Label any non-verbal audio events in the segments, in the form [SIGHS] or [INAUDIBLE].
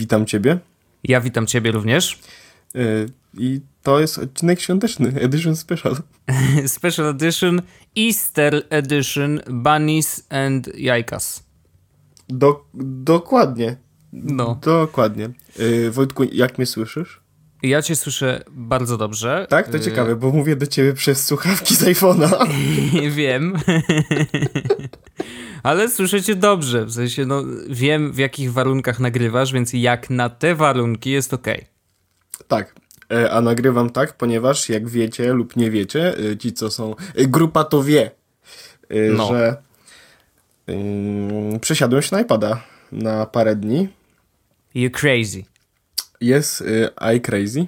witam Ciebie. Ja witam Ciebie również. Y, I to jest odcinek świąteczny, Edition Special. [LAUGHS] Special Edition, Easter Edition, Bunnies and Jajkas. Do, dokładnie. No. Dokładnie. Yy, Wojtku, jak mnie słyszysz? Ja cię słyszę bardzo dobrze. Tak? To ciekawe, bo mówię do ciebie przez słuchawki z iPhone'a. [LAUGHS] wiem. [LAUGHS] Ale słyszę cię dobrze. W sensie, no, wiem w jakich warunkach nagrywasz, więc jak na te warunki jest ok. Tak. E, a nagrywam tak, ponieważ jak wiecie lub nie wiecie, e, ci co są. E, grupa to wie, no. że yy, przesiadłem się na iPada na parę dni. You crazy. Jest yy, I crazy.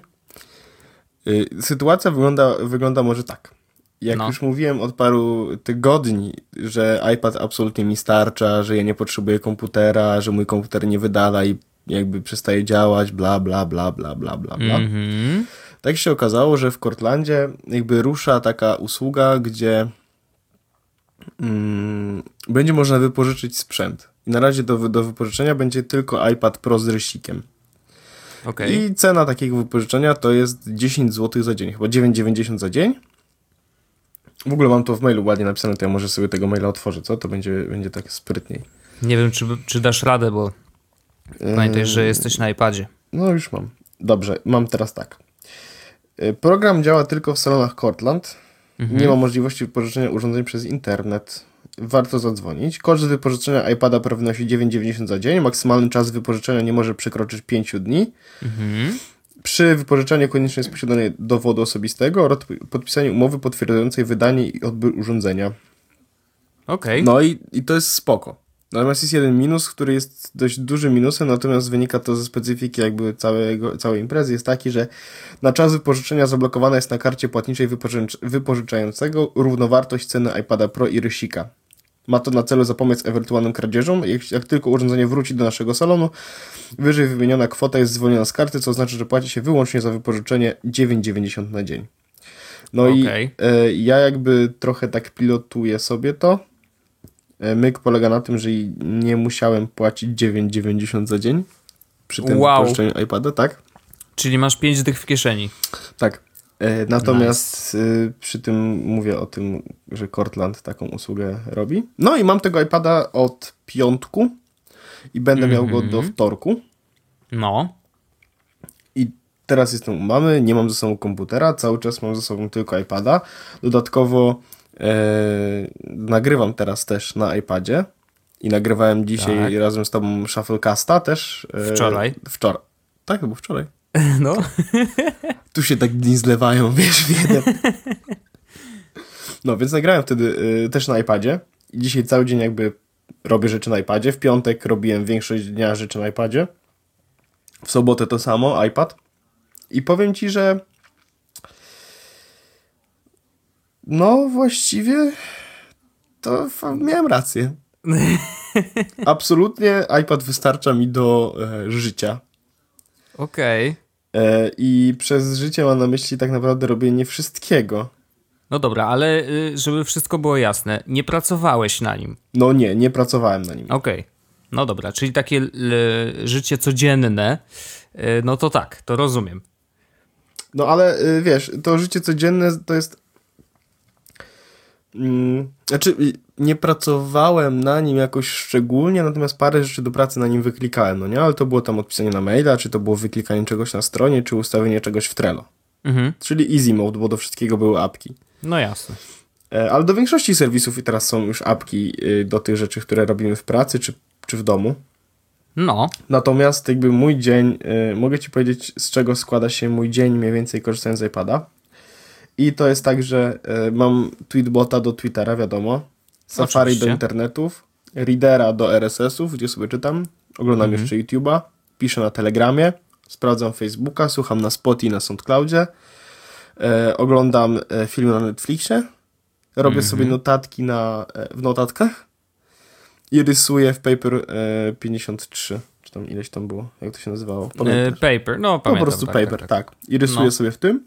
Sytuacja wygląda, wygląda może tak. Jak no. już mówiłem od paru tygodni, że iPad absolutnie mi starcza, że ja nie potrzebuję komputera, że mój komputer nie wydala i jakby przestaje działać, bla, bla, bla, bla, bla, bla, bla. Mm -hmm. Tak się okazało, że w Cortlandzie jakby rusza taka usługa, gdzie mm, będzie można wypożyczyć sprzęt. I na razie do, do wypożyczenia będzie tylko iPad Pro z rysikiem. Okay. I cena takiego wypożyczenia to jest 10 zł za dzień, chyba 9,90 za dzień. W ogóle mam to w mailu ładnie napisane, to ja może sobie tego maila otworzę, co? To będzie, będzie tak sprytniej. Nie wiem, czy, czy dasz radę, bo pamiętaj, że jesteś na iPadzie. No już mam. Dobrze, mam teraz tak. E, program działa tylko w salonach Cortland. Mhm. Nie ma możliwości wypożyczenia urządzeń przez internet. Warto zadzwonić. Koszt wypożyczenia iPada wynosi 9,90 za dzień. Maksymalny czas wypożyczenia nie może przekroczyć 5 dni. Mhm. Przy wypożyczeniu konieczne jest posiadanie dowodu osobistego oraz podpisanie umowy potwierdzającej wydanie i odbiór urządzenia. Okej. Okay. No i, i to jest spoko. Natomiast jest jeden minus, który jest dość dużym minusem, natomiast wynika to ze specyfiki jakby całego, całej imprezy, jest taki, że na czas wypożyczenia zablokowana jest na karcie płatniczej wypożyczającego równowartość ceny iPada Pro i Rysika. Ma to na celu zapobiec ewentualnym kradzieżom. Jak, jak, tylko urządzenie wróci do naszego salonu, wyżej wymieniona kwota jest zwolniona z karty, co oznacza, że płaci się wyłącznie za wypożyczenie 9,90 na dzień. No okay. i e, ja jakby trochę tak pilotuję sobie to. E, myk polega na tym, że nie musiałem płacić 9,90 za dzień przy tym wow. wypożyczeniu iPada, tak? Czyli masz 5 dych w kieszeni. Tak. E, natomiast nice. przy tym mówię o tym, że Cortland taką usługę robi. No i mam tego iPada od piątku i będę mm -hmm. miał go do mhm. wtorku. No. I teraz jestem u mamy, nie mam ze sobą komputera, cały czas mam ze sobą tylko iPada. Dodatkowo e, nagrywam teraz też na iPadzie i nagrywałem dzisiaj tak. razem z tobą Shufflecasta też. E, wczoraj. Wczoraj. Tak, był wczoraj. No. Tu się tak dni zlewają, wiesz, w jeden. No, więc nagrałem wtedy y, też na iPadzie. I dzisiaj cały dzień jakby robię rzeczy na iPadzie. W piątek robiłem większość dnia rzeczy na iPadzie. W sobotę to samo, iPad. I powiem ci, że no właściwie to miałem rację. [LAUGHS] Absolutnie iPad wystarcza mi do e, życia. Okej. Okay. E, I przez życie mam na myśli tak naprawdę robienie wszystkiego. No dobra, ale y, żeby wszystko było jasne, nie pracowałeś na nim. No nie, nie pracowałem na nim. Okej. Okay. No dobra, czyli takie życie codzienne, y, no to tak, to rozumiem. No ale y, wiesz, to życie codzienne to jest Mm, znaczy, nie pracowałem na nim jakoś szczególnie, natomiast parę rzeczy do pracy na nim wyklikałem, no nie? Ale to było tam odpisanie na maila, czy to było wyklikanie czegoś na stronie, czy ustawienie czegoś w Trello. Mhm. Czyli easy mode, bo do wszystkiego były apki. No jasne. E, ale do większości serwisów i teraz są już apki y, do tych rzeczy, które robimy w pracy, czy, czy w domu. No. Natomiast jakby mój dzień, y, mogę ci powiedzieć, z czego składa się mój dzień mniej więcej korzystając z iPada. I to jest tak, że y, mam tweetbota do Twittera, wiadomo, Safari Oczywiście. do internetów, Readera do RSS-ów, gdzie sobie czytam, oglądam mhm. jeszcze YouTube'a, piszę na Telegramie, sprawdzam Facebooka, słucham na Spotify na SoundCloudzie, e, oglądam e, filmy na Netflixie, robię mhm. sobie notatki na, e, w notatkach i rysuję w Paper e, 53 czy tam ileś tam było, jak to się nazywało? E, paper, no pamiętam. Po prostu tak, paper, tak, tak. tak. I rysuję no. sobie w tym.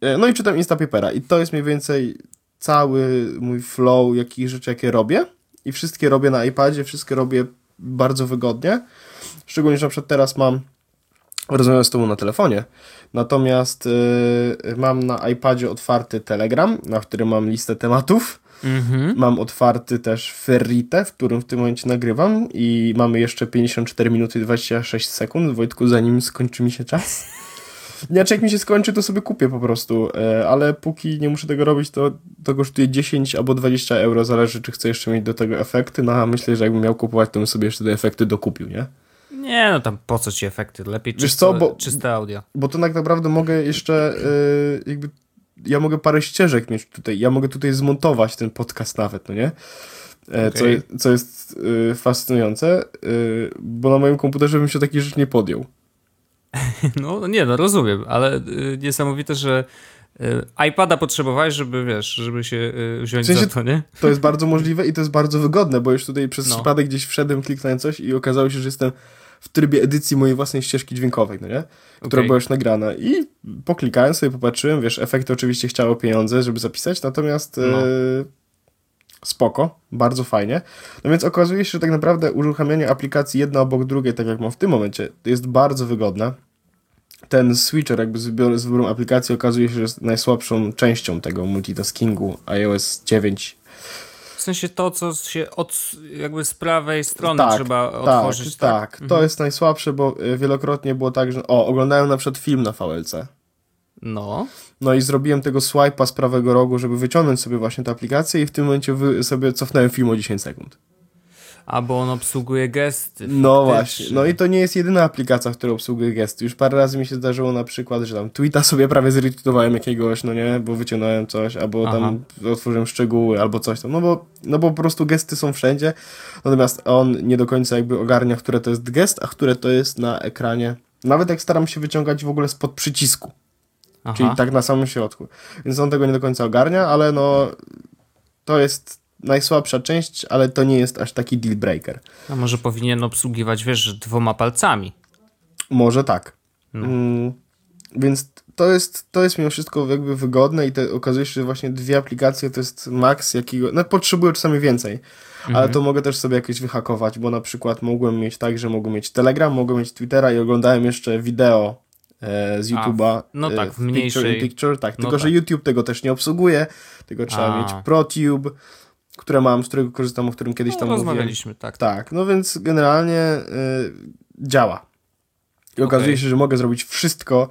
E, no i czytam Instapapera i to jest mniej więcej cały mój flow, jakich rzeczy, jakie robię i wszystkie robię na iPadzie, wszystkie robię bardzo wygodnie. Szczególnie, że na przykład teraz mam rozmawiam z tobą na telefonie, natomiast yy, mam na iPadzie otwarty Telegram, na którym mam listę tematów. Mhm. Mam otwarty też Ferrite, w którym w tym momencie nagrywam i mamy jeszcze 54 minuty i 26 sekund, Wojtku, zanim skończy mi się czas. Nie, czy jak mi się skończy, to sobie kupię po prostu, e, ale póki nie muszę tego robić, to, to kosztuje 10 albo 20 euro, zależy czy chcę jeszcze mieć do tego efekty, no a myślę, że jakbym miał kupować, to bym sobie jeszcze te efekty dokupił, nie? Nie, no tam po co ci efekty? Lepiej Wiesz czyste, co, bo- czyste audio. Bo to tak naprawdę mogę jeszcze e, jakby, ja mogę parę ścieżek mieć tutaj, ja mogę tutaj zmontować ten podcast nawet, no nie? E, Co, co jest fascynujące, bo na moim komputerze bym się takich rzeczy nie podjął. [LAUGHS] No nie, no rozumiem, ale y, niesamowite, że y, iPada potrzebowałeś, żeby wiesz, żeby się y, wziąć W sensie- za to, nie? To jest bardzo możliwe i to jest bardzo wygodne, bo już tutaj przez No. przypadek gdzieś wszedłem, kliknąłem coś i okazało się, że jestem w trybie edycji mojej własnej ścieżki dźwiękowej, no nie? Która Okej. była już nagrana i poklikałem sobie, popatrzyłem, wiesz, efekty oczywiście chciało pieniądze, żeby zapisać, natomiast No. Spoko, bardzo fajnie. No więc okazuje się, że tak naprawdę uruchamianie aplikacji jedna obok drugiej, tak jak mam w tym momencie, jest bardzo wygodne. Ten switcher jakby z, wybior- z wyborem aplikacji okazuje się, że jest najsłabszą częścią tego multitaskingu iOS 9 W sensie to, co się od jakby z prawej strony Tak, trzeba otworzyć, tak, tak? tak. To jest najsłabsze, bo y, wielokrotnie było tak, że o, oglądałem na przykład film na VLC. No, No i zrobiłem tego swipe'a z prawego rogu, żeby wyciągnąć sobie właśnie tę aplikację i w tym momencie sobie cofnąłem film o 10 sekund. albo on obsługuje gesty. No faktycznie. właśnie. No i to nie jest jedyna aplikacja, która obsługuje gesty. Już parę razy mi się zdarzyło na przykład, że tam tweeta sobie prawie zretweetowałem jakiegoś, no nie, bo wyciągnąłem coś, albo tam otworzyłem szczegóły, albo coś tam. No bo, no bo po prostu gesty są wszędzie. Natomiast on nie do końca jakby ogarnia, które to jest gest, a które to jest na ekranie. Nawet jak staram się wyciągać w ogóle spod przycisku. Aha. Czyli tak na samym środku. Więc on tego nie do końca ogarnia, ale no to jest najsłabsza część, ale to nie jest aż taki deal breaker. A może powinien obsługiwać, wiesz, dwoma palcami. Może tak. No. Mm, więc to jest, to jest mimo wszystko jakby wygodne i te, okazuje się, że właśnie dwie aplikacje to jest maks jakiego, no potrzebuję czasami więcej, ale to mogę też sobie jakieś wyhakować, bo na przykład mogłem mieć tak, że mogłem mieć Telegram, mogłem mieć Twittera i oglądałem jeszcze wideo z A, YouTube'a. no e, tak, w Picture mniejszej- Picture, tak, no tylko że tak. YouTube tego też nie obsługuje, tylko trzeba A. mieć ProTube, które mam, z którego korzystam, o którym kiedyś No, tam mówiłem. rozmawialiśmy, tak. Tak, no więc generalnie y, działa. I okazuje Okej. się, że mogę zrobić wszystko,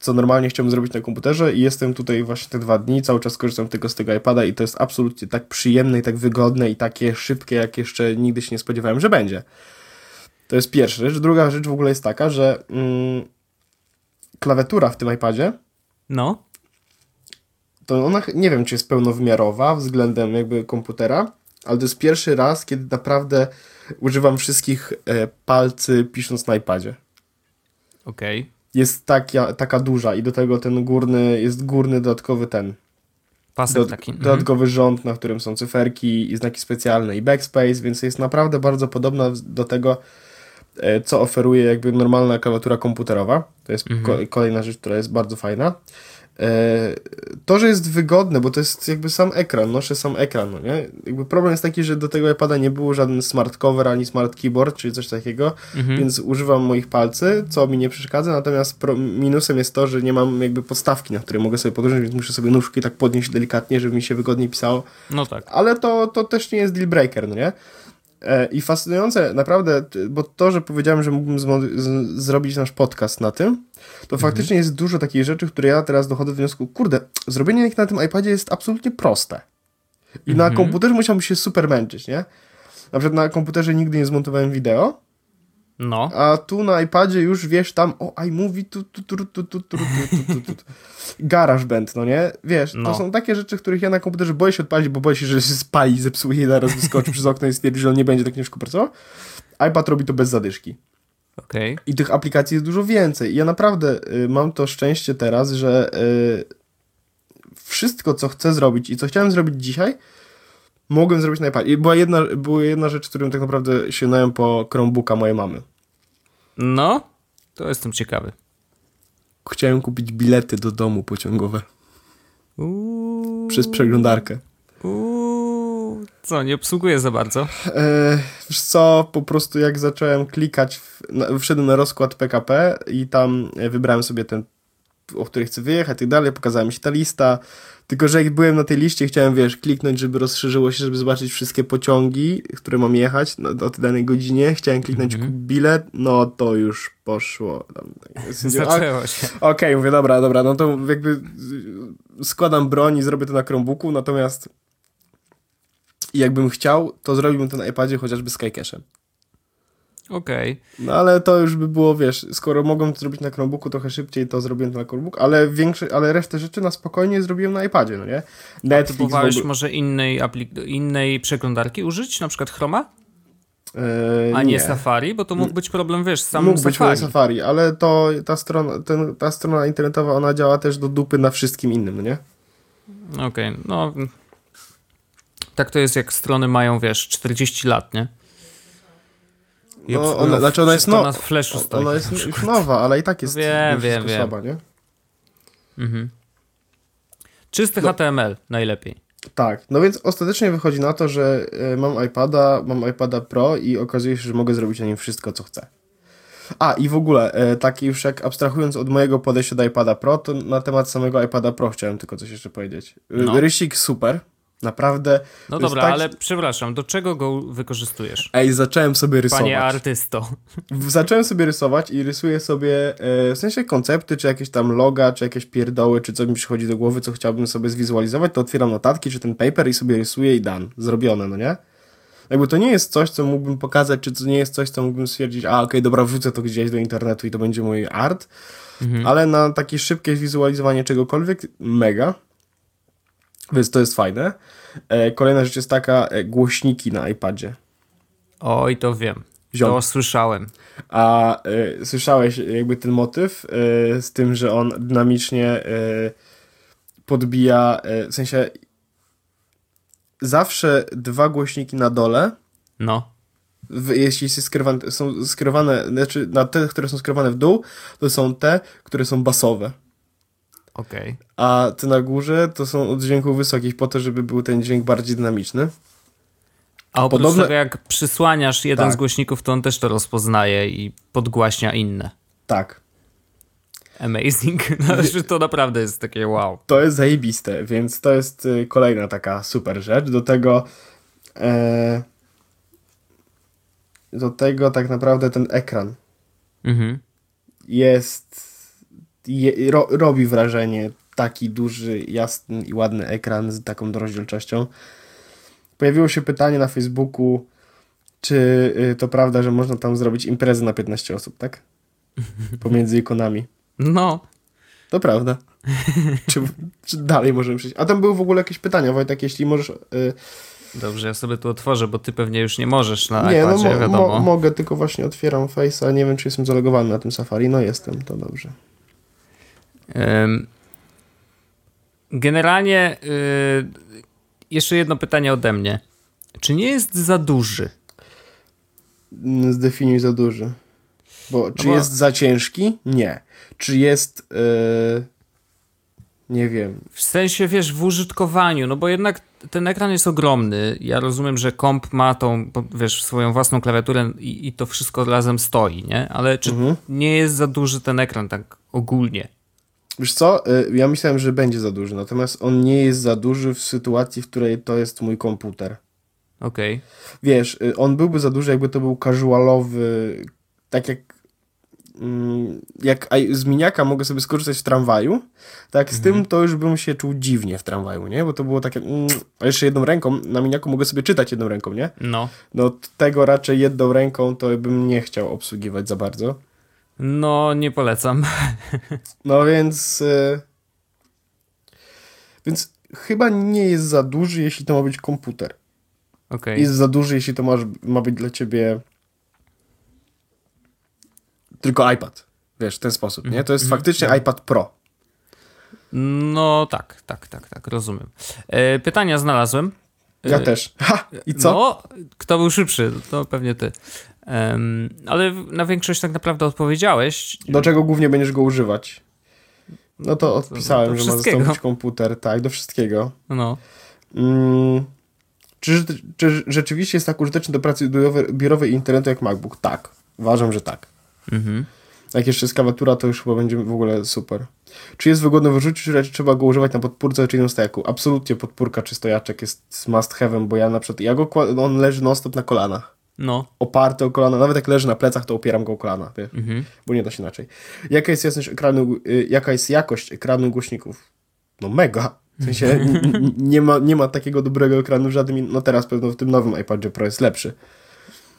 co normalnie chciałbym zrobić na komputerze i jestem tutaj właśnie te dwa dni, cały czas korzystam tylko z tego iPada i to jest absolutnie tak przyjemne i tak wygodne i takie szybkie, jak jeszcze nigdy się nie spodziewałem, że będzie. To jest pierwsza rzecz. Druga rzecz w ogóle jest taka, że mm, klawiatura w tym iPadzie No, to ona, nie wiem, czy jest pełnowymiarowa względem jakby komputera, ale to jest pierwszy raz, kiedy naprawdę używam wszystkich e, palcy pisząc na iPadzie. okej. Jest taka, taka duża i do tego ten górny, jest górny dodatkowy ten, Pasek do, taki. Mhm. dodatkowy rząd, na którym są cyferki i znaki specjalne i backspace, więc jest naprawdę bardzo podobna do tego, co oferuje jakby normalna klawiatura komputerowa. To jest Mhm. ko- kolejna rzecz, która jest bardzo fajna. E, To, że jest wygodne, bo to jest jakby sam ekran, noszę sam ekran, no nie? Jakby problem jest taki, że do tego iPada nie było żaden smart cover ani smart keyboard, czyli coś takiego, Mhm. więc używam moich palcy, co mi nie przeszkadza, natomiast pro, minusem jest to, że nie mam jakby podstawki, na której mogę sobie podłożyć, więc muszę sobie nóżki tak podnieść delikatnie, żeby mi się wygodniej pisało, No tak. ale to, to też nie jest deal breaker, no nie? E, I fascynujące, naprawdę, bo to, że powiedziałem, że mógłbym zrobić nasz podcast na tym, to faktycznie jest dużo takich rzeczy, które ja teraz dochodzę do wniosku, kurde, zrobienie ich na tym iPadzie jest absolutnie proste. I na komputerze musiałbym się super męczyć, nie? Na przykład na komputerze nigdy nie zmontowałem wideo, No, a tu na iPadzie już wiesz tam, o iMovie, tu, tu, tu, tu, tu, tu, tu, tu, tu, tu. GarageBand, no nie? Wiesz, No. to są takie rzeczy, których ja na komputerze boję się odpalić, bo boję się, że się spali, zepsuje i zaraz wyskoczy przez okno i stwierdzi, że on nie będzie tak ciężko pracował. iPad robi to bez zadyszki. okej. I tych aplikacji jest dużo więcej. I ja naprawdę y, mam to szczęście teraz, że y, wszystko, co chcę zrobić i co chciałem zrobić dzisiaj, mogłem zrobić na iPadzie. I była jedna, była jedna rzecz, którą tak naprawdę sięgnąłem po Chromebooka mojej mamy. No, to jestem ciekawy. Chciałem kupić bilety do domu pociągowe Uuu, przez przeglądarkę. uuu, Co, nie obsługuje za bardzo? E, wiesz co, po prostu jak zacząłem klikać, w, na, wszedłem na rozkład PKP i tam e, wybrałem sobie ten, o który chcę wyjechać i tak dalej, pokazała mi się ta lista, tylko że jak byłem na tej liście chciałem, wiesz, kliknąć, żeby rozszerzyło się, żeby zobaczyć wszystkie pociągi, które mam jechać no, o tej danej godzinie, chciałem kliknąć Mhm. kup bilet, no to już poszło. Tak, [LAUGHS] Zaczęło się. Okej, mówię, dobra, dobra, no to jakby składam broń i zrobię to na Chromebooku, natomiast jakbym chciał, to zrobiłbym to na iPadzie chociażby z Skycashem. Okej. No ale to już by było, wiesz, skoro mogłem to zrobić na Chromebooku trochę szybciej, to zrobiłem to na Chromebook, ale większe, ale resztę rzeczy na spokojnie zrobiłem na iPadzie, no nie? Netflix w Próbowałeś ogóle... może innej, aplik- innej przeglądarki użyć, na przykład Chroma, E, a nie, Safari, bo to mógł być problem, wiesz, z samym Mógł być Safari. Safari, ale to ta strona, ten, ta strona internetowa, ona działa też do dupy na wszystkim innym, no nie? Okej, no... Tak to jest, jak strony mają, wiesz, 40 lat, nie? I No, ona, znaczy ona jest, wszystko no, na flashu stoi. ona jest już nowa, ale i tak jest Wiem, wiem, wiem. słaba, nie? Mhm. Czysty No. HTML najlepiej. Tak, no więc ostatecznie wychodzi na to, że e, mam iPada, mam iPada Pro i okazuje się, że mogę zrobić na nim wszystko, co chcę. A i w ogóle, e, tak już jak abstrahując od mojego podejścia do iPada Pro, to na temat samego iPada Pro chciałem tylko coś jeszcze powiedzieć. E, No. Rysik super, naprawdę. No dobra, tak- ale przepraszam, do czego go wykorzystujesz? Ej, zacząłem sobie rysować. Panie artysto. Zacząłem sobie rysować i rysuję sobie e, w sensie koncepty, czy jakieś tam loga, czy jakieś pierdoły, czy co mi przychodzi do głowy, co chciałbym sobie zwizualizować, to otwieram notatki, czy ten paper i sobie rysuję i dan. Zrobione, no nie? Jakby to nie jest coś, co mógłbym pokazać, czy to nie jest coś, co mógłbym stwierdzić, a okej, dobra, wrzucę to gdzieś do internetu i to będzie mój art, ale na takie szybkie wizualizowanie czegokolwiek, mega. Więc to jest fajne. E, kolejna rzecz jest taka, e, głośniki na iPadzie. Oj, to wiem. Ziom. To słyszałem. A y, słyszałeś jakby ten motyw y, z tym, że on dynamicznie y, podbija, w sensie zawsze dwa głośniki na dole, No. w, jeśli skierowane, są skierowane, znaczy na te, które są skierowane w dół, to są te, które są basowe. Okej. A te na górze to są od dźwięków wysokich po to, żeby był ten dźwięk bardziej dynamiczny. A oprócz Podobne- tego, jak przysłaniasz jeden Tak. z głośników, to on też to rozpoznaje i podgłaśnia inne. Tak. Amazing. [LAUGHS] Znaczy, to naprawdę jest takie wow. To jest zajebiste, więc to jest y, kolejna taka super rzecz. Do tego e, do tego tak naprawdę ten ekran Mhm. jest je, ro, robi wrażenie taki duży, jasny i ładny ekran z taką rozdzielczością. Pojawiło się pytanie na Facebooku, czy y, to prawda, że można tam zrobić imprezę na 15 osób, tak? [LAUGHS] Pomiędzy ikonami. No. To prawda. czy, czy dalej możemy przejść? A tam były w ogóle jakieś pytania, Wojtek, jeśli możesz... Y, Dobrze, ja sobie tu otworzę, bo ty pewnie już nie możesz na nie, no iPadzie, mo, wiadomo. mo, mogę, tylko właśnie otwieram Face'a, nie wiem, czy jestem zalogowany na tym Safari. No jestem, to dobrze. Generalnie y, jeszcze jedno pytanie ode mnie. Czy nie jest za duży? Mm, Zdefiniuj za duży. Bo czy bo- jest za ciężki? Nie. Czy jest... y, nie wiem. W sensie, wiesz, w użytkowaniu, no bo jednak ten ekran jest ogromny. Ja rozumiem, że komp ma tą, wiesz, swoją własną klawiaturę i, i to wszystko razem stoi, nie? Ale czy Mhm. nie jest za duży ten ekran tak ogólnie? Wiesz co? Y, ja myślałem, że będzie za duży, natomiast on nie jest za duży w sytuacji, w której to jest mój komputer. Okej. Wiesz, y, on byłby za duży, jakby to był casualowy, tak jak mm, jak z miniaka mogę sobie skorzystać w tramwaju, tak z tym to już bym się czuł dziwnie w tramwaju, nie? Bo to było takie, mm, a jeszcze jedną ręką, na miniaku mogę sobie czytać jedną ręką, nie? No. No tego raczej jedną ręką to bym nie chciał obsługiwać za bardzo. No, nie polecam. [LAUGHS] No więc... Y, więc chyba nie jest za duży, jeśli to ma być komputer. Okej. Jest za duży, jeśli to masz, ma być dla ciebie tylko iPad. Wiesz, w ten sposób, nie? To jest faktycznie iPad Pro. No tak, tak, tak, tak, rozumiem. E, pytania znalazłem. Ja E, też. Ha! I co? No, kto był szybszy? To pewnie ty. Ale na większość tak naprawdę odpowiedziałeś. Do czego głównie będziesz go używać? No to odpisałem, że ma zastąpić komputer. Tak, do wszystkiego. No. Mm, Czy, czy rzeczywiście jest tak użyteczny do pracy biurowej, i internetu jak MacBook? Tak. Uważam, że tak. Mhm. Jak jeszcze jest klawiatura, to już chyba będzie w ogóle super. Czy jest wygodny w użyciu, czy raczej trzeba go używać na podpórce czy innym stojaku? Absolutnie podpórka czy stojaczek jest must have'em, bo ja na przykład, ja go, on leży non stop na kolanach. No. Oparty o kolana, nawet jak leży na plecach, to opieram go o kolana, wiesz? bo nie da się inaczej. Jaka jest jasność ekranu, y, jaka jest jakość ekranu głośników? No mega. W sensie nie ma, nie ma takiego dobrego ekranu w żadnym, no teraz pewno w tym nowym iPadzie Pro jest lepszy.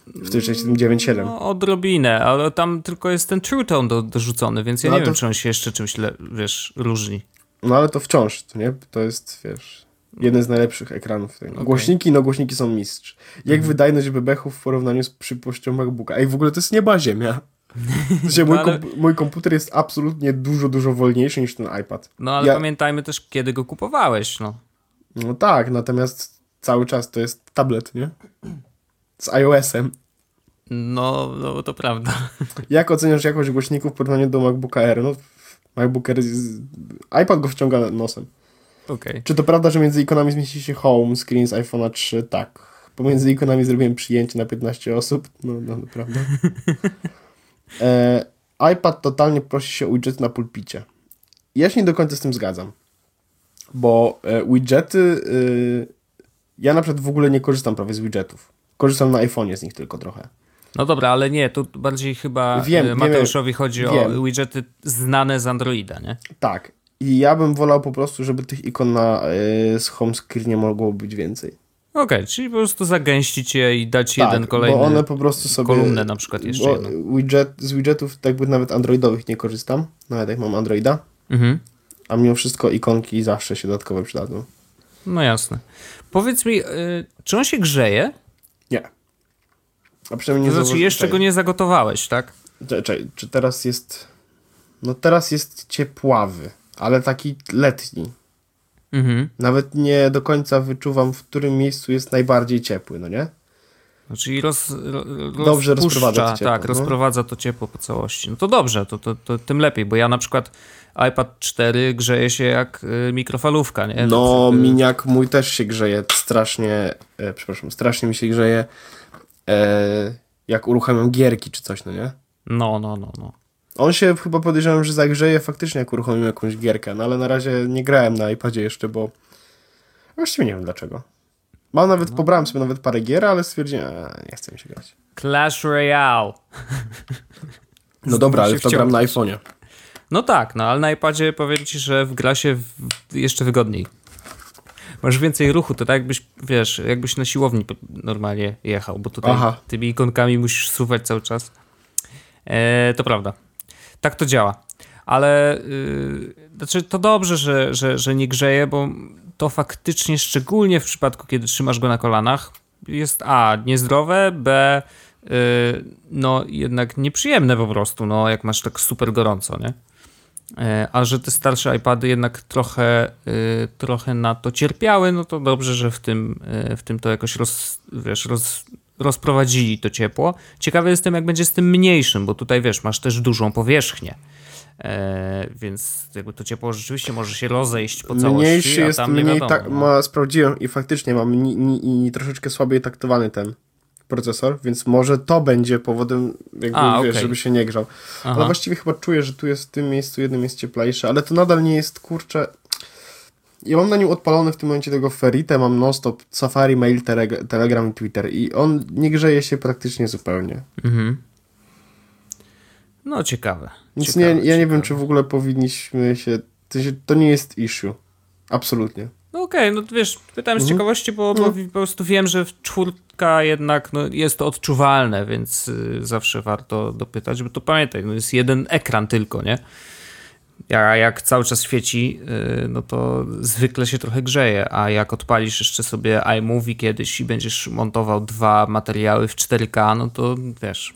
W tym 9.7. No, odrobinę, ale tam tylko jest ten True Tone do, dorzucony, więc ja No, nie ale wiem, to- czy on się jeszcze czymś, le, wiesz, różni. No ale to wciąż, to nie? To jest, wiesz, jeden z najlepszych ekranów. Tutaj. Głośniki, no głośniki są mistrz. Jak Mhm. wydajność bebechów w porównaniu z przypuścią MacBooka? Ej, w ogóle to jest nieba ziemia. W [LAUGHS] sensie mój, No, ale- komp- mój komputer jest absolutnie dużo, dużo wolniejszy niż ten iPad. No ale Ja- pamiętajmy też, kiedy go kupowałeś, no. No tak, natomiast cały czas to jest tablet, nie? Z iOS-em. No, no to prawda. [LAUGHS] Jak oceniasz jakość głośników w porównaniu do MacBooka Air? No, MacBook Air iPad go wciąga nosem. Okej. Czy to prawda, że między ikonami zmieści się home screen z iPhone'a 3? Tak. Pomiędzy ikonami zrobiłem przyjęcie na 15 osób. No, no naprawdę. [LAUGHS] E, iPad totalnie prosi się o widgety na pulpicie. Ja się nie do końca z tym zgadzam. Bo e, widgety... Y, ja na przykład w ogóle nie korzystam prawie z widgetów. Korzystam na iPhone'ie z nich tylko trochę. No dobra, ale nie, tu bardziej chyba Wiem, e, wiem, Mateuszowi chodzi o wiem. widgety znane z Androida, nie? Tak. I ja bym wolał po prostu, żeby tych ikon na y, z home screenie mogło być więcej. Okej, czyli po prostu zagęścić je i dać Tak, jeden kolejny bo one po prostu sobie... kolumnę na przykład jeszcze bo jedną. widget, z widgetów tak jakby nawet androidowych nie korzystam, nawet jak mam androida, Mhm. a mimo wszystko ikonki zawsze się dodatkowo przydadzą. No jasne. Powiedz mi, y, czy on się grzeje? Nie. A przynajmniej nie To znaczy jeszcze czekaj. go nie zagotowałeś, tak? Czekaj, czy teraz jest... No teraz jest ciepławy, ale taki letni. Mhm. Nawet nie do końca wyczuwam, w którym miejscu jest najbardziej ciepły, no nie? Czyli roz, ro, Dobrze rozprowadza to ciepło, Tak, no. rozprowadza to ciepło po całości. No to dobrze, to, to, to tym lepiej, bo ja na przykład iPad 4 grzeje się jak y, mikrofalówka, nie? No, Więc, y, miniak mój też się grzeje strasznie, e, przepraszam, strasznie mi się grzeje, e, jak uruchamiam gierki czy coś, no nie? No, no, no, no. On się chyba podejrzewam, że zagrzeje faktycznie jak uruchomimy jakąś gierkę, no ale na razie nie grałem na iPadzie jeszcze, bo właściwie nie wiem dlaczego. Mam nawet, No. pobrałem sobie nawet parę gier, ale stwierdziłem, a, nie chcę mi się grać. Clash Royale. No dobra, [LAUGHS] ale w to gram na iPhone'ie. No tak, no ale na iPadzie powiem ci, że gra się w, jeszcze wygodniej. Masz więcej ruchu, to tak jakbyś, wiesz, jakbyś na siłowni normalnie jechał, bo tutaj Aha. tymi ikonkami musisz suwać cały czas. E, to prawda. Tak to działa. Ale yy, znaczy to dobrze, że, że, że nie grzeje, bo to faktycznie, szczególnie w przypadku, kiedy trzymasz go na kolanach, jest A, niezdrowe, B, yy, no jednak nieprzyjemne po prostu, no jak masz tak super gorąco, nie? E, A że te starsze iPady jednak trochę, y, trochę na to cierpiały, no to dobrze, że w tym, y, w tym to jakoś roz, wiesz, roz, rozprowadzili to ciepło. Ciekawy jestem, jak będzie z tym mniejszym, bo tutaj wiesz, masz też dużą powierzchnię. E, więc jakby to ciepło rzeczywiście może się rozejść po całości, Mniejszy jest mniej, wiadomo. tak, no. ma, sprawdziłem i faktycznie mam ni, ni, i troszeczkę słabiej taktowany ten procesor, więc może to będzie powodem, jakby A, wiesz, okej. żeby się nie grzał. Aha. Ale właściwie chyba czuję, że tu jest w tym miejscu jednym jest cieplejsze, ale to nadal nie jest kurczę. Ja mam na nim odpalony w tym momencie tego Ferrite, mam non-stop Safari, Mail, Teleg- Telegram i Twitter i on nie grzeje się praktycznie zupełnie. Mhm. No ciekawe. Więc ciekawe, nie, ja nie ciekawe. wiem, czy w ogóle powinniśmy się... To, nie jest issue. Absolutnie. No okej, no to wiesz, pytałem z Mhm. ciekawości, bo, bo po prostu wiem, że w czwórka jednak no, jest to odczuwalne, więc y, zawsze warto dopytać, bo to pamiętaj, no jest jeden ekran tylko, nie? A jak cały czas świeci, y, no to zwykle się trochę grzeje, a jak odpalisz jeszcze sobie iMovie kiedyś i będziesz montował dwa materiały w 4K, no to wiesz,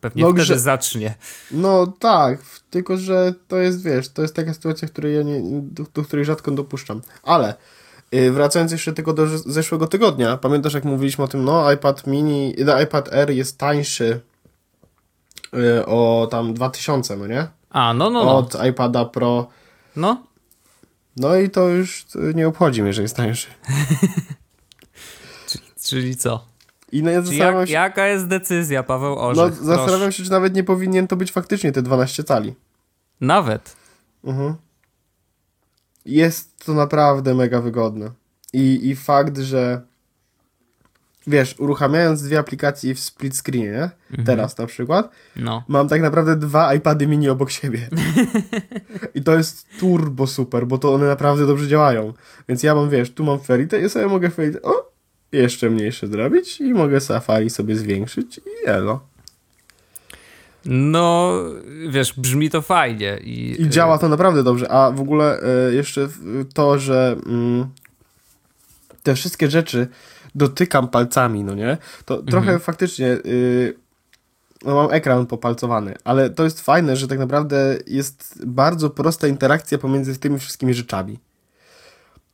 pewnie No, wtedy zacznie. No tak, tylko że to jest, wiesz, to jest taka sytuacja, której ja nie, do, do której rzadko dopuszczam. Ale yy, wracając jeszcze tego do zeszłego tygodnia, pamiętasz jak mówiliśmy o tym, no iPad mini, no, iPad Air jest tańszy yy, o tam 2000, no nie? A, no, no, no. Od iPada Pro. No, No i to już nie obchodzi mnie, że jest tańszy. [LAUGHS] Czyli co? I no, ja zastanawiam jak, się, jaka jest decyzja, Paweł no, Orzech? zastanawiam Proszę. się, czy nawet nie powinien to być faktycznie te 12 cali. Nawet. Mhm. Jest to naprawdę mega wygodne. I, I fakt, że wiesz, uruchamiając dwie aplikacje w split screenie, nie? Mhm. teraz na przykład, No. mam tak naprawdę dwa iPady mini obok siebie. [LAUGHS] I to jest turbo super, bo to one naprawdę dobrze działają. Więc ja mam, wiesz, tu mam Feritę i sobie mogę Feritę, o, jeszcze mniejsze zrobić i mogę Safari sobie zwiększyć i elo. No, wiesz, brzmi to fajnie. I, I działa to naprawdę dobrze. A w ogóle e, jeszcze to, że mm, te wszystkie rzeczy dotykam palcami, no nie? To trochę faktycznie y, no mam ekran popalcowany, ale to jest fajne, że tak naprawdę jest bardzo prosta interakcja pomiędzy tymi wszystkimi rzeczami.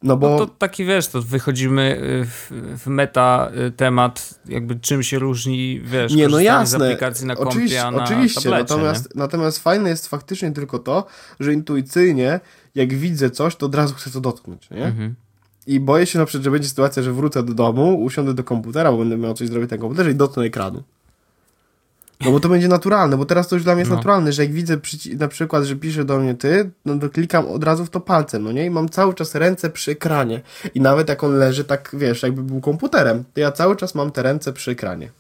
No bo No to taki wiesz, to wychodzimy y, w, w meta y, temat, jakby czym się różni, wiesz, nie, no korzystanie z jasne. aplikacji na kompie, oczywiście, na oczywiście. tablecie, natomiast, natomiast fajne jest faktycznie tylko to, że intuicyjnie, jak widzę coś, to od razu chcę to dotknąć, nie? nie? Mhm. I boję się na przykład, że będzie sytuacja, że wrócę do domu, usiądę do komputera, bo będę miał coś zrobić na komputerze i dotknę ekranu. No bo to będzie naturalne, bo teraz to już dla mnie jest No. naturalne, że jak widzę na przykład, że pisze do mnie ty, no to klikam od razu w to palcem, no nie? I mam cały czas ręce przy ekranie. I nawet jak on leży tak, wiesz, jakby był komputerem, to ja cały czas mam te ręce przy ekranie.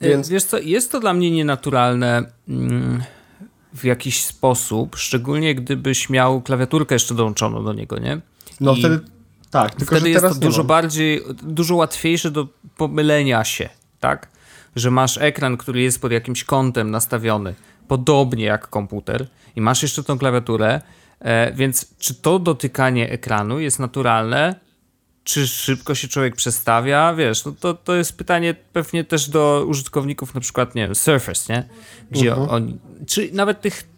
Więc- Więc... Wiesz co, jest to dla mnie nienaturalne mm, w jakiś sposób, szczególnie gdybyś miał klawiaturkę jeszcze dołączoną do niego, nie? No I wtedy tak, tylko Wtedy że jest teraz to nie dużo bardziej, dużo łatwiejsze do pomylenia się, tak? Że masz ekran, który jest pod jakimś kątem nastawiony, podobnie jak komputer i masz jeszcze tą klawiaturę, e, więc czy to dotykanie ekranu jest naturalne? Czy szybko się człowiek przestawia? Wiesz, no to, to jest pytanie pewnie też do użytkowników na przykład, nie wiem, Surface, nie? Gdzie Mhm. oni, czy nawet tych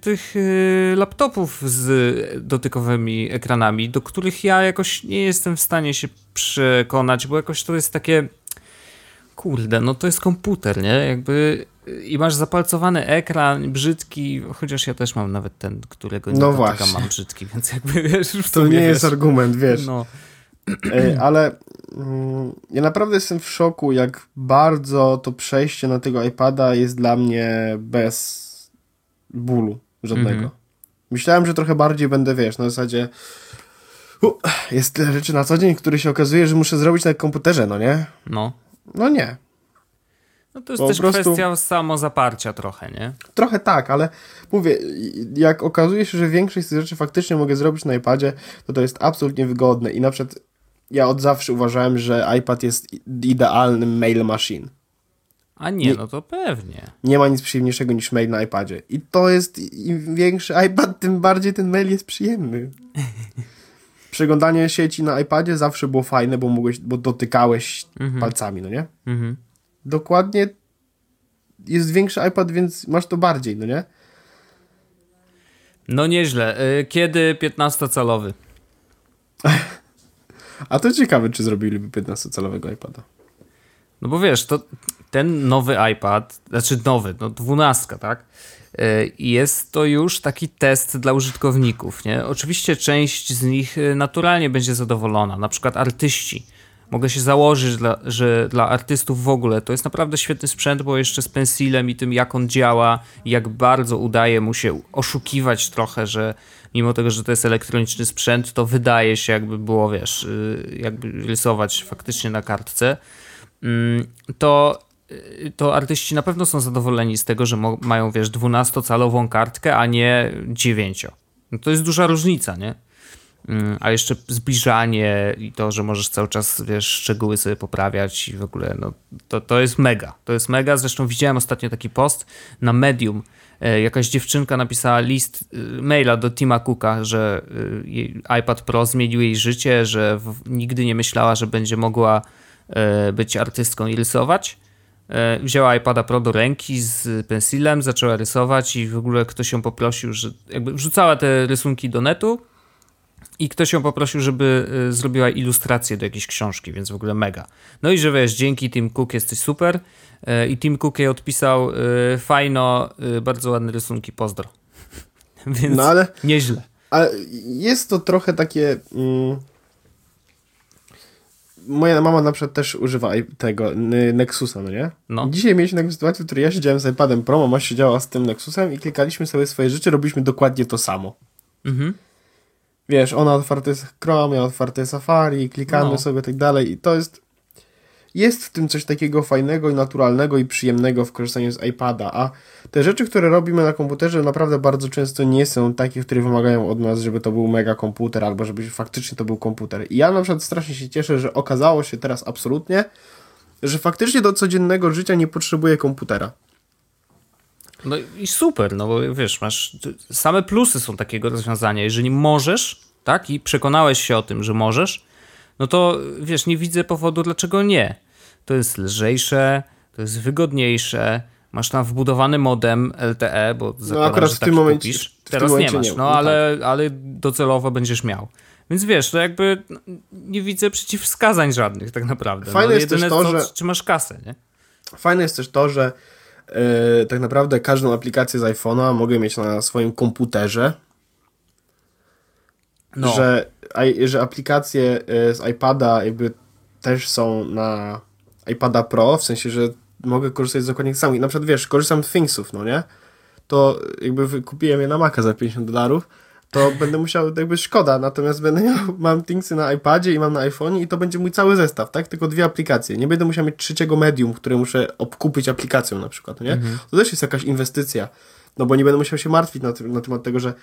tych e, laptopów z dotykowymi ekranami, do których ja jakoś nie jestem w stanie się przekonać, bo jakoś to jest takie kurde, no to jest komputer, nie? Jakby i masz zapalcowany ekran, brzydki, chociaż ja też mam nawet ten, którego nie No dotykam, mam brzydki, więc jakby wiesz, w To nie wiesz, jest argument, wiesz. No, Ej, ale mm, ja naprawdę jestem w szoku, jak bardzo to przejście na tego iPada jest dla mnie bez bólu żadnego. Mhm. Myślałem, że trochę bardziej będę, wiesz, na zasadzie u, jest tyle rzeczy na co dzień, które się okazuje, że muszę zrobić na komputerze, no nie? no. No nie. No to jest Po też prostu- kwestia samozaparcia trochę, nie? Trochę tak, ale mówię, jak okazuje się, że większość z tych rzeczy faktycznie mogę zrobić na iPadzie, to to jest absolutnie wygodne i na przykład ja od zawsze uważałem, że iPad jest idealnym mail machine. A nie, Nie- no to pewnie. Nie ma nic przyjemniejszego niż mail na iPadzie. I to jest, im większy iPad, tym bardziej ten mail jest przyjemny. [LAUGHS] Przeglądanie sieci na iPadzie zawsze było fajne, bo mogłeś, bo dotykałeś palcami, no nie? Mhm. Dokładnie jest większy iPad, więc masz to bardziej, no nie? No nieźle. Y, Kiedy 15-calowy? [LAUGHS] A to ciekawe, czy zrobiliby 15-calowego iPada. No bo wiesz, to ten nowy iPad, znaczy nowy, no dwunastka, tak? Y, Jest to już taki test dla użytkowników, nie? Oczywiście część z nich y, naturalnie będzie zadowolona, na przykład artyści. Mogę się założyć, dla, że dla artystów w ogóle to jest naprawdę świetny sprzęt, bo jeszcze z pensilem i tym, jak on działa, jak bardzo udaje mu się oszukiwać trochę, że mimo tego, że to jest elektroniczny sprzęt, to wydaje się, jakby było, wiesz, y, jakby rysować faktycznie na kartce to, y, to artyści na pewno są zadowoleni z tego, że mają, wiesz, 12-calową kartkę, a nie 9. No to jest duża różnica, nie? Mm, A jeszcze zbliżanie i to, że możesz cały czas, wiesz, szczegóły sobie poprawiać i w ogóle, no to, to jest mega. To jest mega. Zresztą widziałem ostatnio taki post na Medium. E, Jakaś dziewczynka napisała list, y, maila do Tima Cooka, że y, iPad Pro zmienił jej życie, że nigdy nie myślała, że będzie mogła być artystką i rysować. E, Wzięła iPada Pro do ręki z pensilem, zaczęła rysować i w ogóle ktoś ją poprosił, że jakby wrzucała te rysunki do netu i ktoś ją poprosił, żeby y, zrobiła ilustrację do jakiejś książki, więc w ogóle mega. No i że wiesz, dzięki Tim Cook jesteś super i Tim Cook jej odpisał fajno, bardzo ładne rysunki, pozdro. [LAUGHS] więc No ale nieźle. Ale jest to trochę takie. Mm, moja mama na przykład też używa tego Nexusa, no nie? No. Dzisiaj mieliśmy taką sytuację, w której ja siedziałem z iPadem Pro, mama siedziała z tym Nexusem i klikaliśmy sobie swoje rzeczy, robiliśmy dokładnie to samo. Mhm. Wiesz, ona otwarty jest Chrome, ja otwarty Safari, klikamy No. sobie tak dalej i to jest jest w tym coś takiego fajnego i naturalnego i przyjemnego w korzystaniu z iPada, a te rzeczy, które robimy na komputerze naprawdę bardzo często nie są takie, które wymagają od nas, żeby to był mega komputer albo żeby faktycznie to był komputer. I ja na przykład strasznie się cieszę, że okazało się teraz absolutnie, że faktycznie do codziennego życia nie potrzebuję komputera. No i super, no bo wiesz, masz same plusy są takiego rozwiązania. Jeżeli możesz, tak, i przekonałeś się o tym, że możesz, no to wiesz, nie widzę powodu, dlaczego nie. To jest lżejsze, to jest wygodniejsze, masz tam wbudowany modem LTE, bo zakładam, No, akurat że w taki tym momencie- kupisz. w tym Teraz nie masz, nie, no no ale, ale docelowo będziesz miał. Więc wiesz, to jakby no, nie widzę przeciwwskazań żadnych tak naprawdę. Fajne no, jest też to, że- czy masz kasę, nie? Fajne jest też to, że e, tak naprawdę każdą aplikację z iPhone'a mogę mieć na swoim komputerze, No. że, że aplikacje e, z iPada jakby też są na iPada Pro, w sensie, że mogę korzystać z dokładnie. I na przykład wiesz, korzystam z Thingsów, no nie? To jakby kupiłem je na Maca za 50 dolarów, to [LAUGHS] będę musiał, jakby szkoda, natomiast będę miał, [LAUGHS] mam Thingsy na iPadzie i mam na iPhone'ie i to będzie mój cały zestaw, tak? Tylko dwie aplikacje. Nie będę musiał mieć trzeciego medium, które muszę obkupić aplikacją na przykład, no nie? To też jest jakaś inwestycja, no bo nie będę musiał się martwić na, na temat tego, że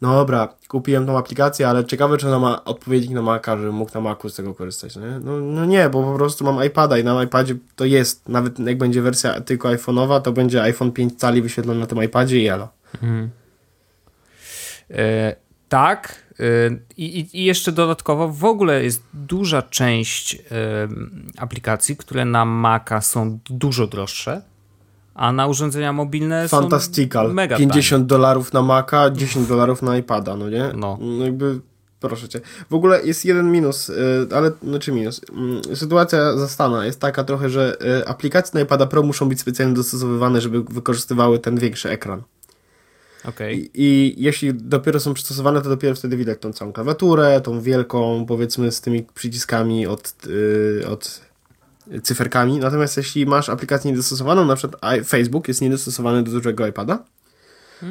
no dobra, kupiłem tą aplikację, ale ciekawe, czy ona ma odpowiednik na Maca, żebym mógł na Macu z tego korzystać, nie? No, no nie, bo po prostu mam iPada i na iPadzie to jest, nawet jak będzie wersja tylko iPhone'owa, to będzie iPhone 5 cali wyświetlony na tym iPadzie i elo. E, tak. e, I, i- jeszcze dodatkowo w ogóle jest duża część e, aplikacji, które na Maca są dużo droższe, a na urządzenia mobilne Fantastical. są mega 50 dolarów na Maca, 10 dolarów na iPada, no nie? No. jakby, proszę cię. W ogóle jest jeden minus, y, ale, znaczy minus. Mm, Sytuacja zastana jest taka trochę, że y, aplikacje na iPada Pro muszą być specjalnie dostosowywane, żeby wykorzystywały ten większy ekran. Okej. I, I jeśli dopiero są przystosowane, to dopiero wtedy widać tą całą klawiaturę, tą wielką, powiedzmy, z tymi przyciskami od, y, od cyferkami. Natomiast jeśli masz aplikację niedostosowaną, na przykład Facebook jest niedostosowany do dużego iPada,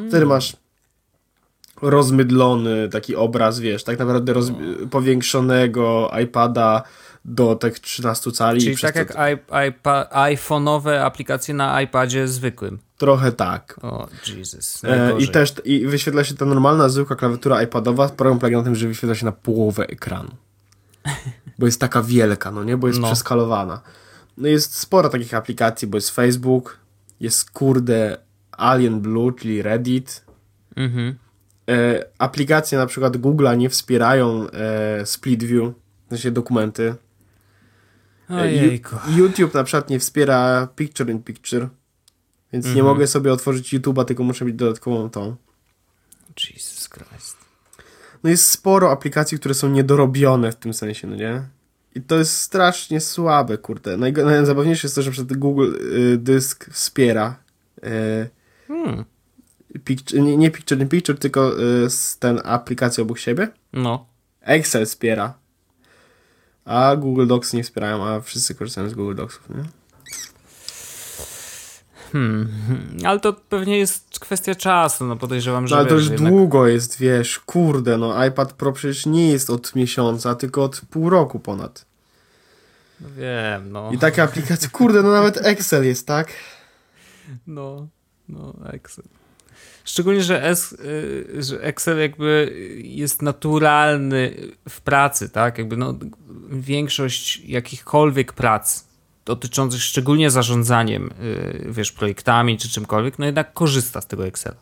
wtedy masz rozmydlony taki obraz, wiesz, tak naprawdę roz, powiększonego iPada do tych 13 cali. Czyli tak to- jak iPhone'owe aplikacje na iPadzie zwykłym. Trochę tak. O, Jesus. E, I też i wyświetla się ta normalna, zwykła klawiatura iPadowa. Problem polega na tym, że wyświetla się na połowę ekranu. [LAUGHS] Bo jest taka wielka, no nie? Bo jest No. przeskalowana. No jest sporo takich aplikacji, bo jest Facebook, jest kurde Alien Blue, czyli Reddit. Mhm. E, aplikacje na przykład Google'a nie wspierają e, Split View, w sensie dokumenty. E, Ojejku. YouTube na przykład nie wspiera Picture in Picture, więc nie Mhm. mogę sobie otworzyć YouTube'a, tylko muszę mieć dodatkową tą. Jesus Christ. No jest sporo aplikacji, które są niedorobione w tym sensie, no nie? I to jest strasznie słabe, kurde. Najgo- Najzabawniejsze jest to, że przed Google y, Dysk wspiera y, Hmm. picture, nie, nie Picture in Picture, tylko y, z ten aplikację obok siebie. No. Excel wspiera. A Google Docs nie wspierają, a wszyscy korzystają z Google Docsów, nie? Hmm. Ale to pewnie jest kwestia czasu, no podejrzewam, że No, ale to już jednak- długo jest, wiesz, kurde, no iPad Pro przecież nie jest od miesiąca, tylko od pół roku ponad. No Wiem, no. I takie aplikacje, kurde, no nawet Excel jest, tak? No, no, Excel. Szczególnie, że, S, y, że Excel jakby jest naturalny w pracy, tak? Jakby no, większość jakichkolwiek prac dotyczących szczególnie zarządzaniem, y, wiesz, projektami czy czymkolwiek, no jednak korzysta z tego Excela.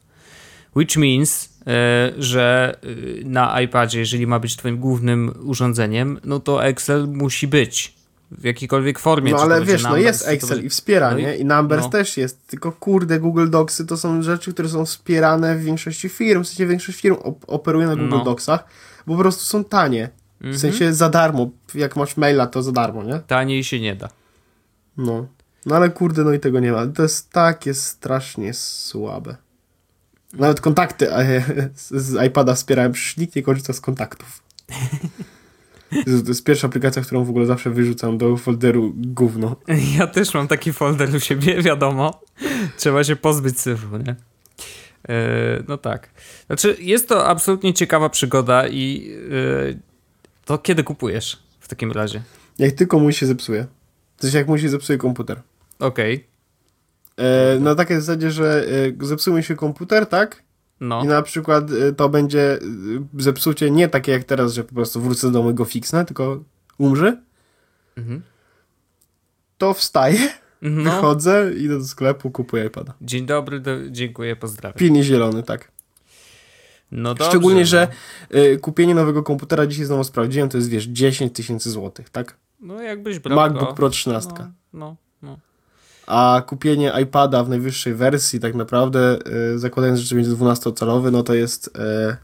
Which means, y, że y, na iPadzie, jeżeli ma być twoim głównym urządzeniem, no to Excel musi być w jakiejkolwiek formie. No ale wiesz, no Numbers, jest czy to Excel będzie- i wspiera, No i- nie? I Numbers no. też jest, tylko kurde, Google Docsy to są rzeczy, które są wspierane w większości firm, w sensie większość firm op- operuje na Google No. Docsach, bo po prostu są tanie. W sensie za darmo, jak masz maila, to za darmo, nie? Taniej się nie da. No. No ale kurde, no i tego nie ma. To jest takie strasznie słabe. Nawet kontakty e, z, iPada wspierają, przecież nikt nie korzysta z kontaktów. [LAUGHS] To jest pierwsza aplikacja, którą w ogóle zawsze wyrzucam do folderu gówno. [LAUGHS] Ja też mam taki folder u siebie, [LAUGHS] wiadomo. Trzeba się pozbyć syfu, nie? Yy, no tak. Znaczy, jest to absolutnie ciekawa przygoda i yy, to kiedy kupujesz w takim razie? Jak tylko mój się zepsuje. To jest jak mój się zepsuje komputer. Okej. E, na takiej zasadzie, że e, zepsuje się komputer, tak? No. I na przykład e, to będzie e, zepsucie nie takie jak teraz, że po prostu wrócę do mojego fixna, tylko umrze. Mhm. To wstaję, No. wychodzę, idę do sklepu, kupuję iPada. Dzień dobry, do, dziękuję, pozdrawiam. Pilnie zielony, tak. No dobrze, Szczególnie, no. że y, kupienie nowego komputera dzisiaj znowu sprawdziłem, to jest wiesz 10 tysięcy złotych, tak? No jakbyś brał MacBook go. Pro 13. No, no, no. A kupienie iPada w najwyższej wersji tak naprawdę, y, zakładając, że będzie 12-calowy, no to jest y,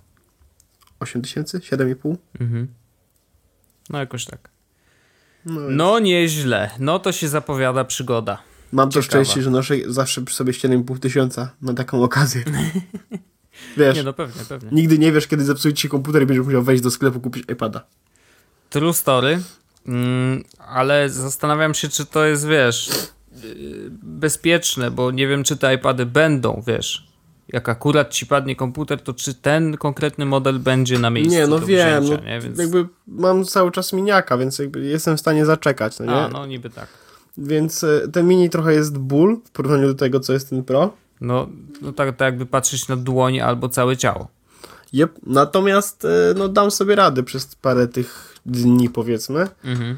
8 tysięcy? 7,5? Mhm. No jakoś tak. No, No nieźle. No to się zapowiada przygoda. Mam to ciekawa. szczęście, że noszę zawsze przy sobie 7,5 tysiąca na taką okazję. [LAUGHS] wiesz, Nie no pewnie, pewnie. nigdy nie wiesz, kiedy zepsuje ci się komputer i będziesz musiał wejść do sklepu kupić iPada. True story, mm, ale zastanawiam się, czy to jest, wiesz, yy, bezpieczne, bo nie wiem, czy te iPady będą, wiesz, jak akurat ci padnie komputer, to czy ten konkretny model będzie na miejscu Nie, no wiem, wzięcia, no, nie? Więc... jakby mam cały czas miniaka, więc jakby jestem w stanie zaczekać, no nie? A, no niby tak. Więc e, ten mini trochę jest ból w porównaniu do tego, co jest ten Pro. No, no tak, tak jakby patrzeć na dłoń albo całe ciało. Yep. Natomiast e, no, dam sobie radę przez parę tych dni, powiedzmy. Mhm.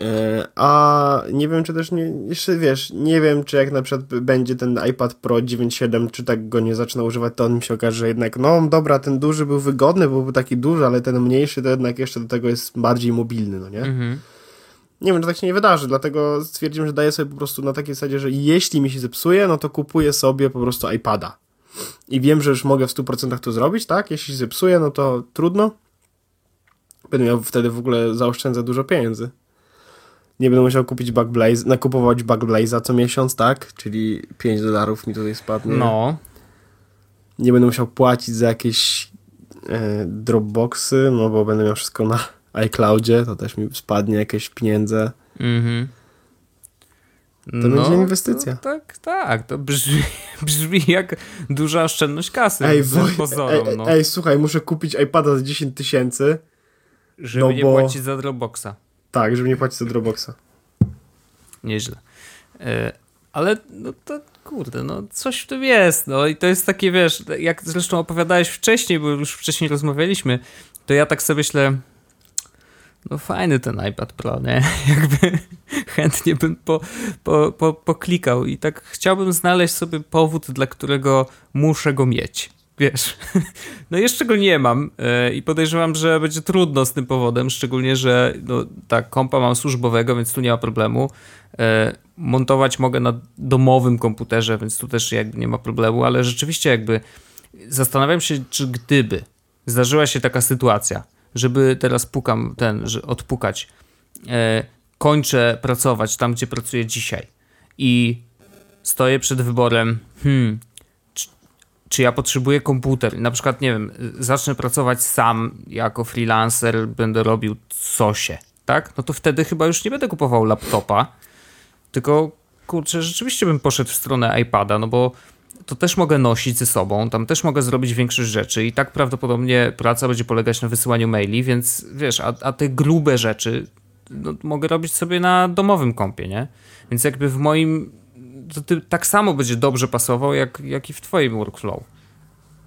E, A nie wiem, czy też nie, jeszcze wiesz, nie wiem, czy jak na przykład będzie ten iPad Pro 9.7, czy tak go nie zacznę używać, to on mi się okaże, że jednak, no dobra, ten duży był wygodny, bo był taki duży, ale ten mniejszy to jednak jeszcze do tego jest bardziej mobilny, no nie? Mhm. Nie wiem, czy tak się nie wydarzy, dlatego stwierdziłem, że daję sobie po prostu na takiej zasadzie, że jeśli mi się zepsuje, no to kupuję sobie po prostu iPada. I wiem, że już mogę w 100% to zrobić, tak? Jeśli się zepsuje, no to trudno. Będę miał wtedy w ogóle zaoszczędzę dużo pieniędzy. Nie będę musiał kupić Backblaze, nakupować Backblaze'a co miesiąc, tak? Czyli 5 dolarów mi tutaj spadnie. No, Nie będę musiał płacić za jakieś e, Dropboxy, no bo będę miał wszystko na [LAUGHS] iCloudzie, to też mi spadnie jakieś pieniądze. Mhm. To będzie inwestycja. Tak, tak. To brzmi, [LAUGHS] brzmi jak duża oszczędność kasy. Ej, Woj- pozorom, ej, no. ej, słuchaj, muszę kupić iPada za 10 tysięcy. Żeby no nie bo- płacić za Dropboxa. Tak, żeby nie płacić za Dropboxa. Nieźle. E, ale no to kurde, no coś w tym jest. No i to jest takie, wiesz, jak zresztą opowiadałeś wcześniej, bo już wcześniej rozmawialiśmy, to ja tak sobie myślę, no fajny ten iPad Pro, nie? [LAUGHS] Jakby chętnie bym po, po, po, poklikał i tak chciałbym znaleźć sobie powód, dla którego muszę go mieć. Wiesz, [LAUGHS] no jeszcze go nie mam e, i podejrzewam, że będzie trudno z tym powodem, szczególnie, że no, tak, kompa mam służbowego, więc tu nie ma problemu. E, montować mogę na domowym komputerze, więc tu też jakby nie ma problemu, ale rzeczywiście jakby zastanawiam się, czy gdyby zdarzyła się taka sytuacja, żeby teraz pukam ten, że odpukać, e, kończę pracować tam, gdzie pracuję dzisiaj i stoję przed wyborem, hmm, czy ja potrzebuję komputer? Na przykład, nie wiem, zacznę pracować sam jako freelancer, będę robił cosie, tak? No to wtedy chyba już nie będę kupował laptopa, tylko kurczę, rzeczywiście bym poszedł w stronę iPada, no bo to też mogę nosić ze sobą, tam też mogę zrobić większość rzeczy i tak prawdopodobnie praca będzie polegać na wysyłaniu maili, więc wiesz, a, a te grube rzeczy no, mogę robić sobie na domowym kompie, nie? Więc jakby w moim to ty tak samo będzie dobrze pasował, jak, jak i w twoim workflow.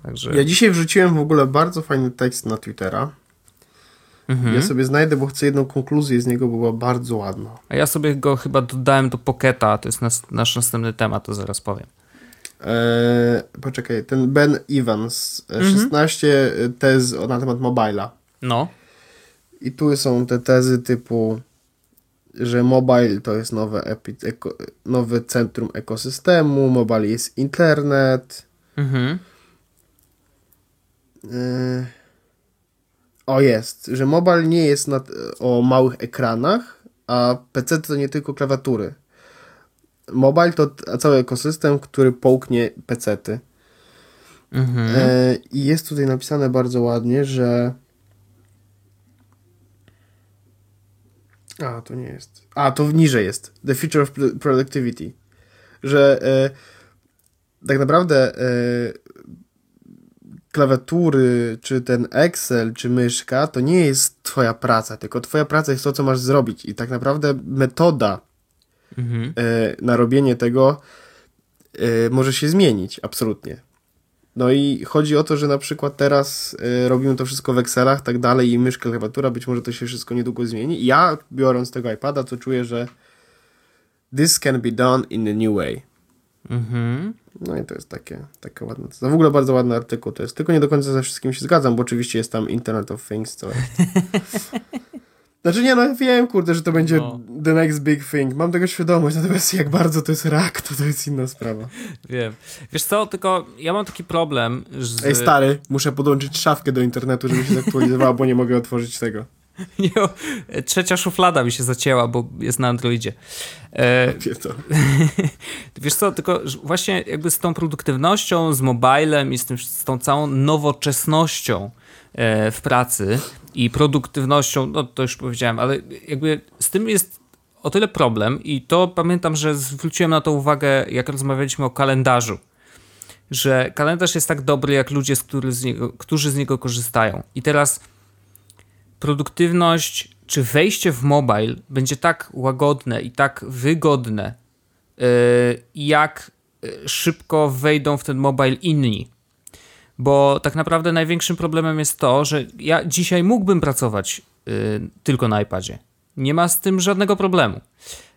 Także... Ja dzisiaj wrzuciłem w ogóle bardzo fajny tekst na Twittera. Mhm. Ja sobie znajdę, bo chcę jedną konkluzję z niego, bo była bardzo ładna. A ja sobie go chyba dodałem do Pocketa, to jest nas, nasz następny temat, to zaraz powiem. Eee, poczekaj, ten Ben Evans, e, 16 tez na temat mobila. No. I tu są te tezy typu, że mobile to jest nowe, epi, eko, nowe centrum ekosystemu, mobile jest internet. Mhm. Yy. O jest, że mobile nie jest na, o małych ekranach, a PC to nie tylko klawiatury. Mobile to cały ekosystem, który połknie pecety. Mhm. E, I jest tutaj napisane bardzo ładnie, że A, to nie jest. A, to niżej jest. The Future of Productivity. Że e, tak naprawdę e, klawiatury, czy ten Excel, czy myszka, to nie jest twoja praca, tylko twoja praca jest to, co masz zrobić. I tak naprawdę metoda mhm. e, na robienie tego może się zmienić, absolutnie. No i chodzi o to, że na przykład teraz y, robimy to wszystko w Excelach, tak dalej, i myszka, klawiatura, być może to się wszystko niedługo zmieni. I ja, biorąc tego iPada, to czuję, że this can be done in a new way. Mhm. No i to jest takie, takie ładne. To w ogóle bardzo ładny artykuł to jest. Tylko nie do końca ze wszystkim się zgadzam, bo oczywiście jest tam Internet of Things, co jest. [LAUGHS] Znaczy nie, no wiem, kurde, że to będzie no. The next big thing. Mam tego świadomość, natomiast jak bardzo to jest rak, to to jest inna sprawa. Wiem. Wiesz co, tylko ja mam taki problem, że... Ej, stary, muszę podłączyć szafkę do internetu, żeby się zaktualizowała, bo nie mogę otworzyć tego. [LAUGHS] Nie, trzecia szuflada mi się zacięła, bo jest na Androidzie. E, to. [LAUGHS] wiesz co, tylko właśnie jakby z tą produktywnością, z mobilem i z, tym, z tą całą nowoczesnością e, w pracy i produktywnością, no to już powiedziałem, ale jakby z tym jest o tyle problem i to pamiętam, że zwróciłem na to uwagę, jak rozmawialiśmy o kalendarzu, że kalendarz jest tak dobry, jak ludzie, z niego, którzy z niego korzystają. I teraz produktywność czy wejście w mobile będzie tak łagodne i tak wygodne, yy, jak yy, szybko wejdą w ten mobile inni. Bo tak naprawdę największym problemem jest to, że ja dzisiaj mógłbym pracować yy, tylko na iPadzie. Nie ma z tym żadnego problemu.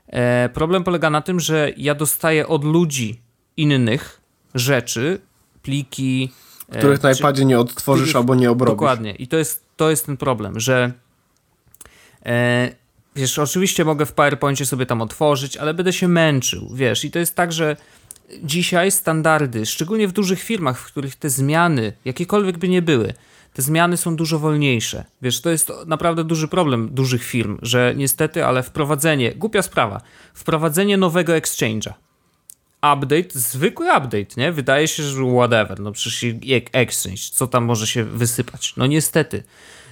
E, problem polega na tym, że ja dostaję od ludzi innych rzeczy, pliki. E, Których na iPadzie nie odtworzysz których, albo nie obrobisz. Dokładnie. I to jest, to jest ten problem, że e, wiesz, oczywiście mogę w PowerPoincie sobie tam otworzyć, ale będę się męczył, wiesz. I to jest tak, że dzisiaj standardy, szczególnie w dużych firmach, w których te zmiany, jakiekolwiek by nie były, te zmiany są dużo wolniejsze. Wiesz, to jest naprawdę duży problem dużych firm, że niestety, ale wprowadzenie, głupia sprawa, wprowadzenie nowego exchange'a, update, zwykły update, nie? Wydaje się, że whatever, no przecież exchange, co tam może się wysypać? No niestety.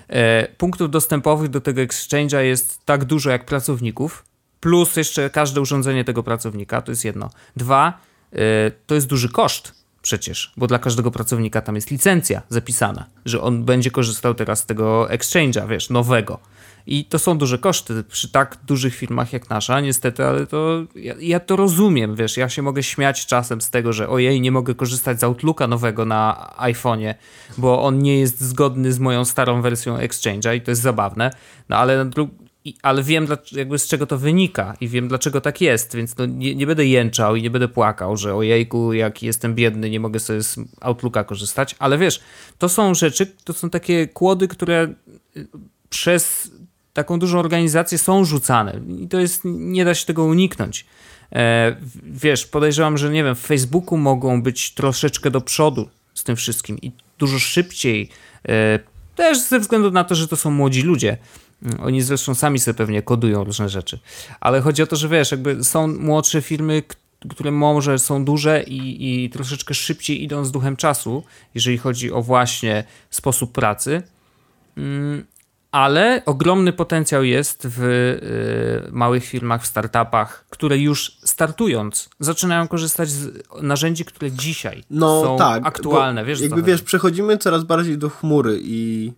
E, punktów dostępowych do tego exchange'a jest tak dużo jak pracowników, plus jeszcze każde urządzenie tego pracownika, to jest jedno. Dwa, E, to jest duży koszt przecież, bo dla każdego pracownika tam jest licencja zapisana, że on będzie korzystał teraz z tego exchange'a, wiesz, nowego. I to są duże koszty przy tak dużych firmach jak nasza, niestety, ale to ja, ja, to rozumiem, wiesz, ja się mogę śmiać czasem z tego, że ojej, nie mogę korzystać z Outlooka nowego na iPhone'ie, bo on nie jest zgodny z moją starą wersją Exchange'a i to jest zabawne, no ale i, ale wiem jakby z czego to wynika i wiem dlaczego tak jest, więc no nie, nie, będę jęczał i nie będę płakał, że ojejku, jak jestem biedny, nie mogę sobie z Outlooka korzystać, ale wiesz, to są rzeczy, to są takie kłody, które y, przez taką dużą organizację są rzucane i to jest, nie da się tego uniknąć. E, wiesz, podejrzewam, że nie wiem, w Facebooku mogą być troszeczkę do przodu z tym wszystkim i dużo szybciej, e, też ze względu na to, że to są młodzi ludzie, oni zresztą sami sobie pewnie kodują różne rzeczy. Ale chodzi o to, że wiesz, jakby są młodsze firmy, które może są duże i, i troszeczkę szybciej idą z duchem czasu, jeżeli chodzi o właśnie sposób pracy. Mm, ale ogromny potencjał jest w y, małych firmach, w startupach, które już startując zaczynają korzystać z narzędzi, które dzisiaj no, są tak, aktualne. Wiesz, jakby wiesz, przechodzimy coraz bardziej do chmury i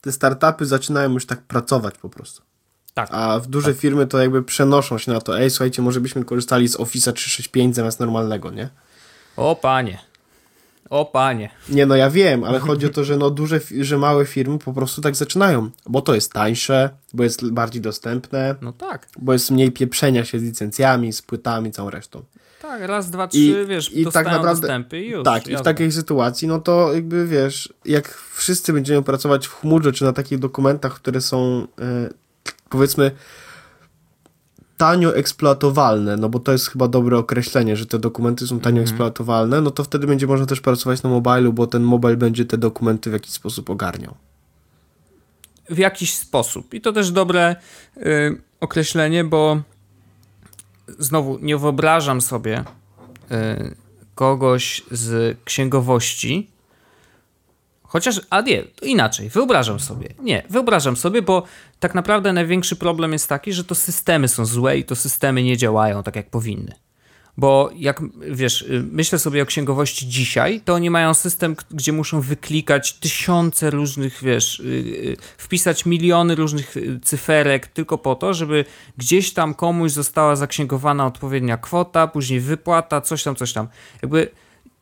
te startupy zaczynają już tak pracować po prostu. Tak. A w duże tak. firmy to jakby przenoszą się na to, ej, słuchajcie, może byśmy korzystali z Office'a 365 zamiast normalnego, nie? O panie. O panie. Nie, no ja wiem, ale chodzi o to, że no duże, że małe firmy po prostu tak zaczynają, bo to jest tańsze, bo jest bardziej dostępne. No tak. Bo jest mniej pieprzenia się z licencjami, z płytami, całą resztą. Tak, raz, dwa, trzy, I, wiesz, i tak naprawdę, dostępy i już. Tak, jazda. i w takiej sytuacji, no to jakby wiesz, jak wszyscy będziemy pracować w chmurze, czy na takich dokumentach, które są e, powiedzmy tanio eksploatowalne, no bo to jest chyba dobre określenie, że te dokumenty są tanio mm -hmm. eksploatowalne, no to wtedy będzie można też pracować na mobilu, bo ten mobile będzie te dokumenty w jakiś sposób ogarniał. W jakiś sposób. I to też dobre y, określenie, bo znowu nie wyobrażam sobie y, kogoś z księgowości, Chociaż, a nie, inaczej, wyobrażam sobie. Nie, wyobrażam sobie, bo tak naprawdę największy problem jest taki, że to systemy są złe i to systemy nie działają tak, jak powinny. Bo jak wiesz, y, myślę sobie o księgowości dzisiaj, to oni mają system, gdzie muszą wyklikać tysiące różnych, wiesz, y, y, wpisać miliony różnych cyferek tylko po to, żeby gdzieś tam komuś została zaksięgowana odpowiednia kwota, później wypłata, coś tam, coś tam. Jakby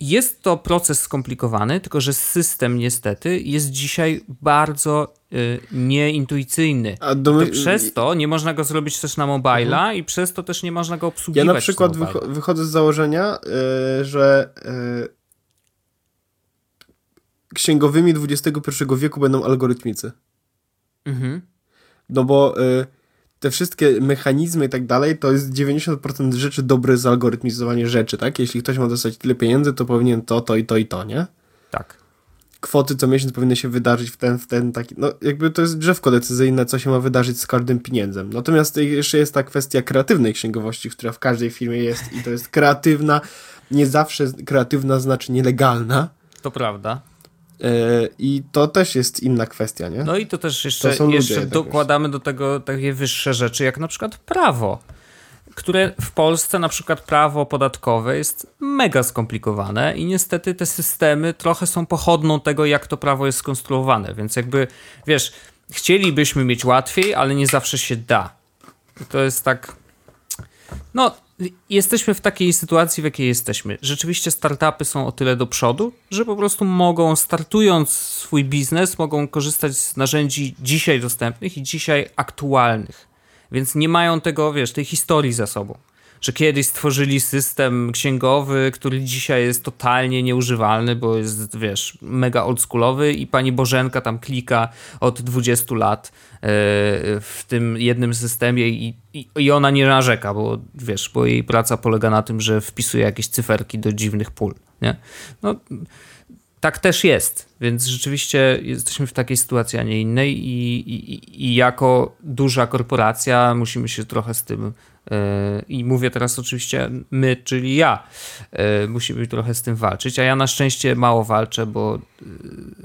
jest to proces skomplikowany, tylko że system niestety jest dzisiaj bardzo y, nieintuicyjny. A domy... to przez to nie można go zrobić też na mobila mhm. i przez to też nie można go obsługiwać. Ja na przykład wychodzę z założenia, y, że y, księgowymi XXI wieku będą algorytmicy. Mhm. No bo y, te wszystkie mechanizmy i tak dalej, to jest 90% rzeczy dobre zalgorytmizowanie rzeczy, tak? Jeśli ktoś ma dostać tyle pieniędzy, to powinien to, to i to i to, nie? Tak. Kwoty co miesiąc powinny się wydarzyć w ten, w ten taki, no jakby to jest drzewko decyzyjne, co się ma wydarzyć z każdym pieniędzem. Natomiast jeszcze jest ta kwestia kreatywnej księgowości, która w każdej firmie jest i to jest kreatywna, nie zawsze kreatywna znaczy nielegalna. To prawda. E, I to też jest inna kwestia, nie? No i to też jeszcze, to jeszcze dokładamy do tego takie wyższe rzeczy, jak na przykład prawo, które w Polsce na przykład prawo podatkowe jest mega skomplikowane i niestety te systemy trochę są pochodną tego, jak to prawo jest skonstruowane, więc jakby, wiesz, chcielibyśmy mieć łatwiej, ale nie zawsze się da. I to jest tak... No, jesteśmy w takiej sytuacji, w jakiej jesteśmy. Rzeczywiście startupy są o tyle do przodu, że po prostu mogą, startując swój biznes, mogą korzystać z narzędzi dzisiaj dostępnych i dzisiaj aktualnych. Więc nie mają tego, wiesz, tej historii za sobą że kiedyś stworzyli system księgowy, który dzisiaj jest totalnie nieużywalny, bo jest, wiesz, mega oldschoolowy i pani Bożenka tam klika od 20 lat e, w tym jednym systemie i, i, i ona nie narzeka, bo wiesz, bo jej praca polega na tym, że wpisuje jakieś cyferki do dziwnych pól, nie? No, tak też jest, więc rzeczywiście jesteśmy w takiej sytuacji, a nie innej i, i, i jako duża korporacja musimy się trochę z tym I mówię teraz oczywiście my, czyli ja. E, musimy trochę z tym walczyć, a ja na szczęście mało walczę, bo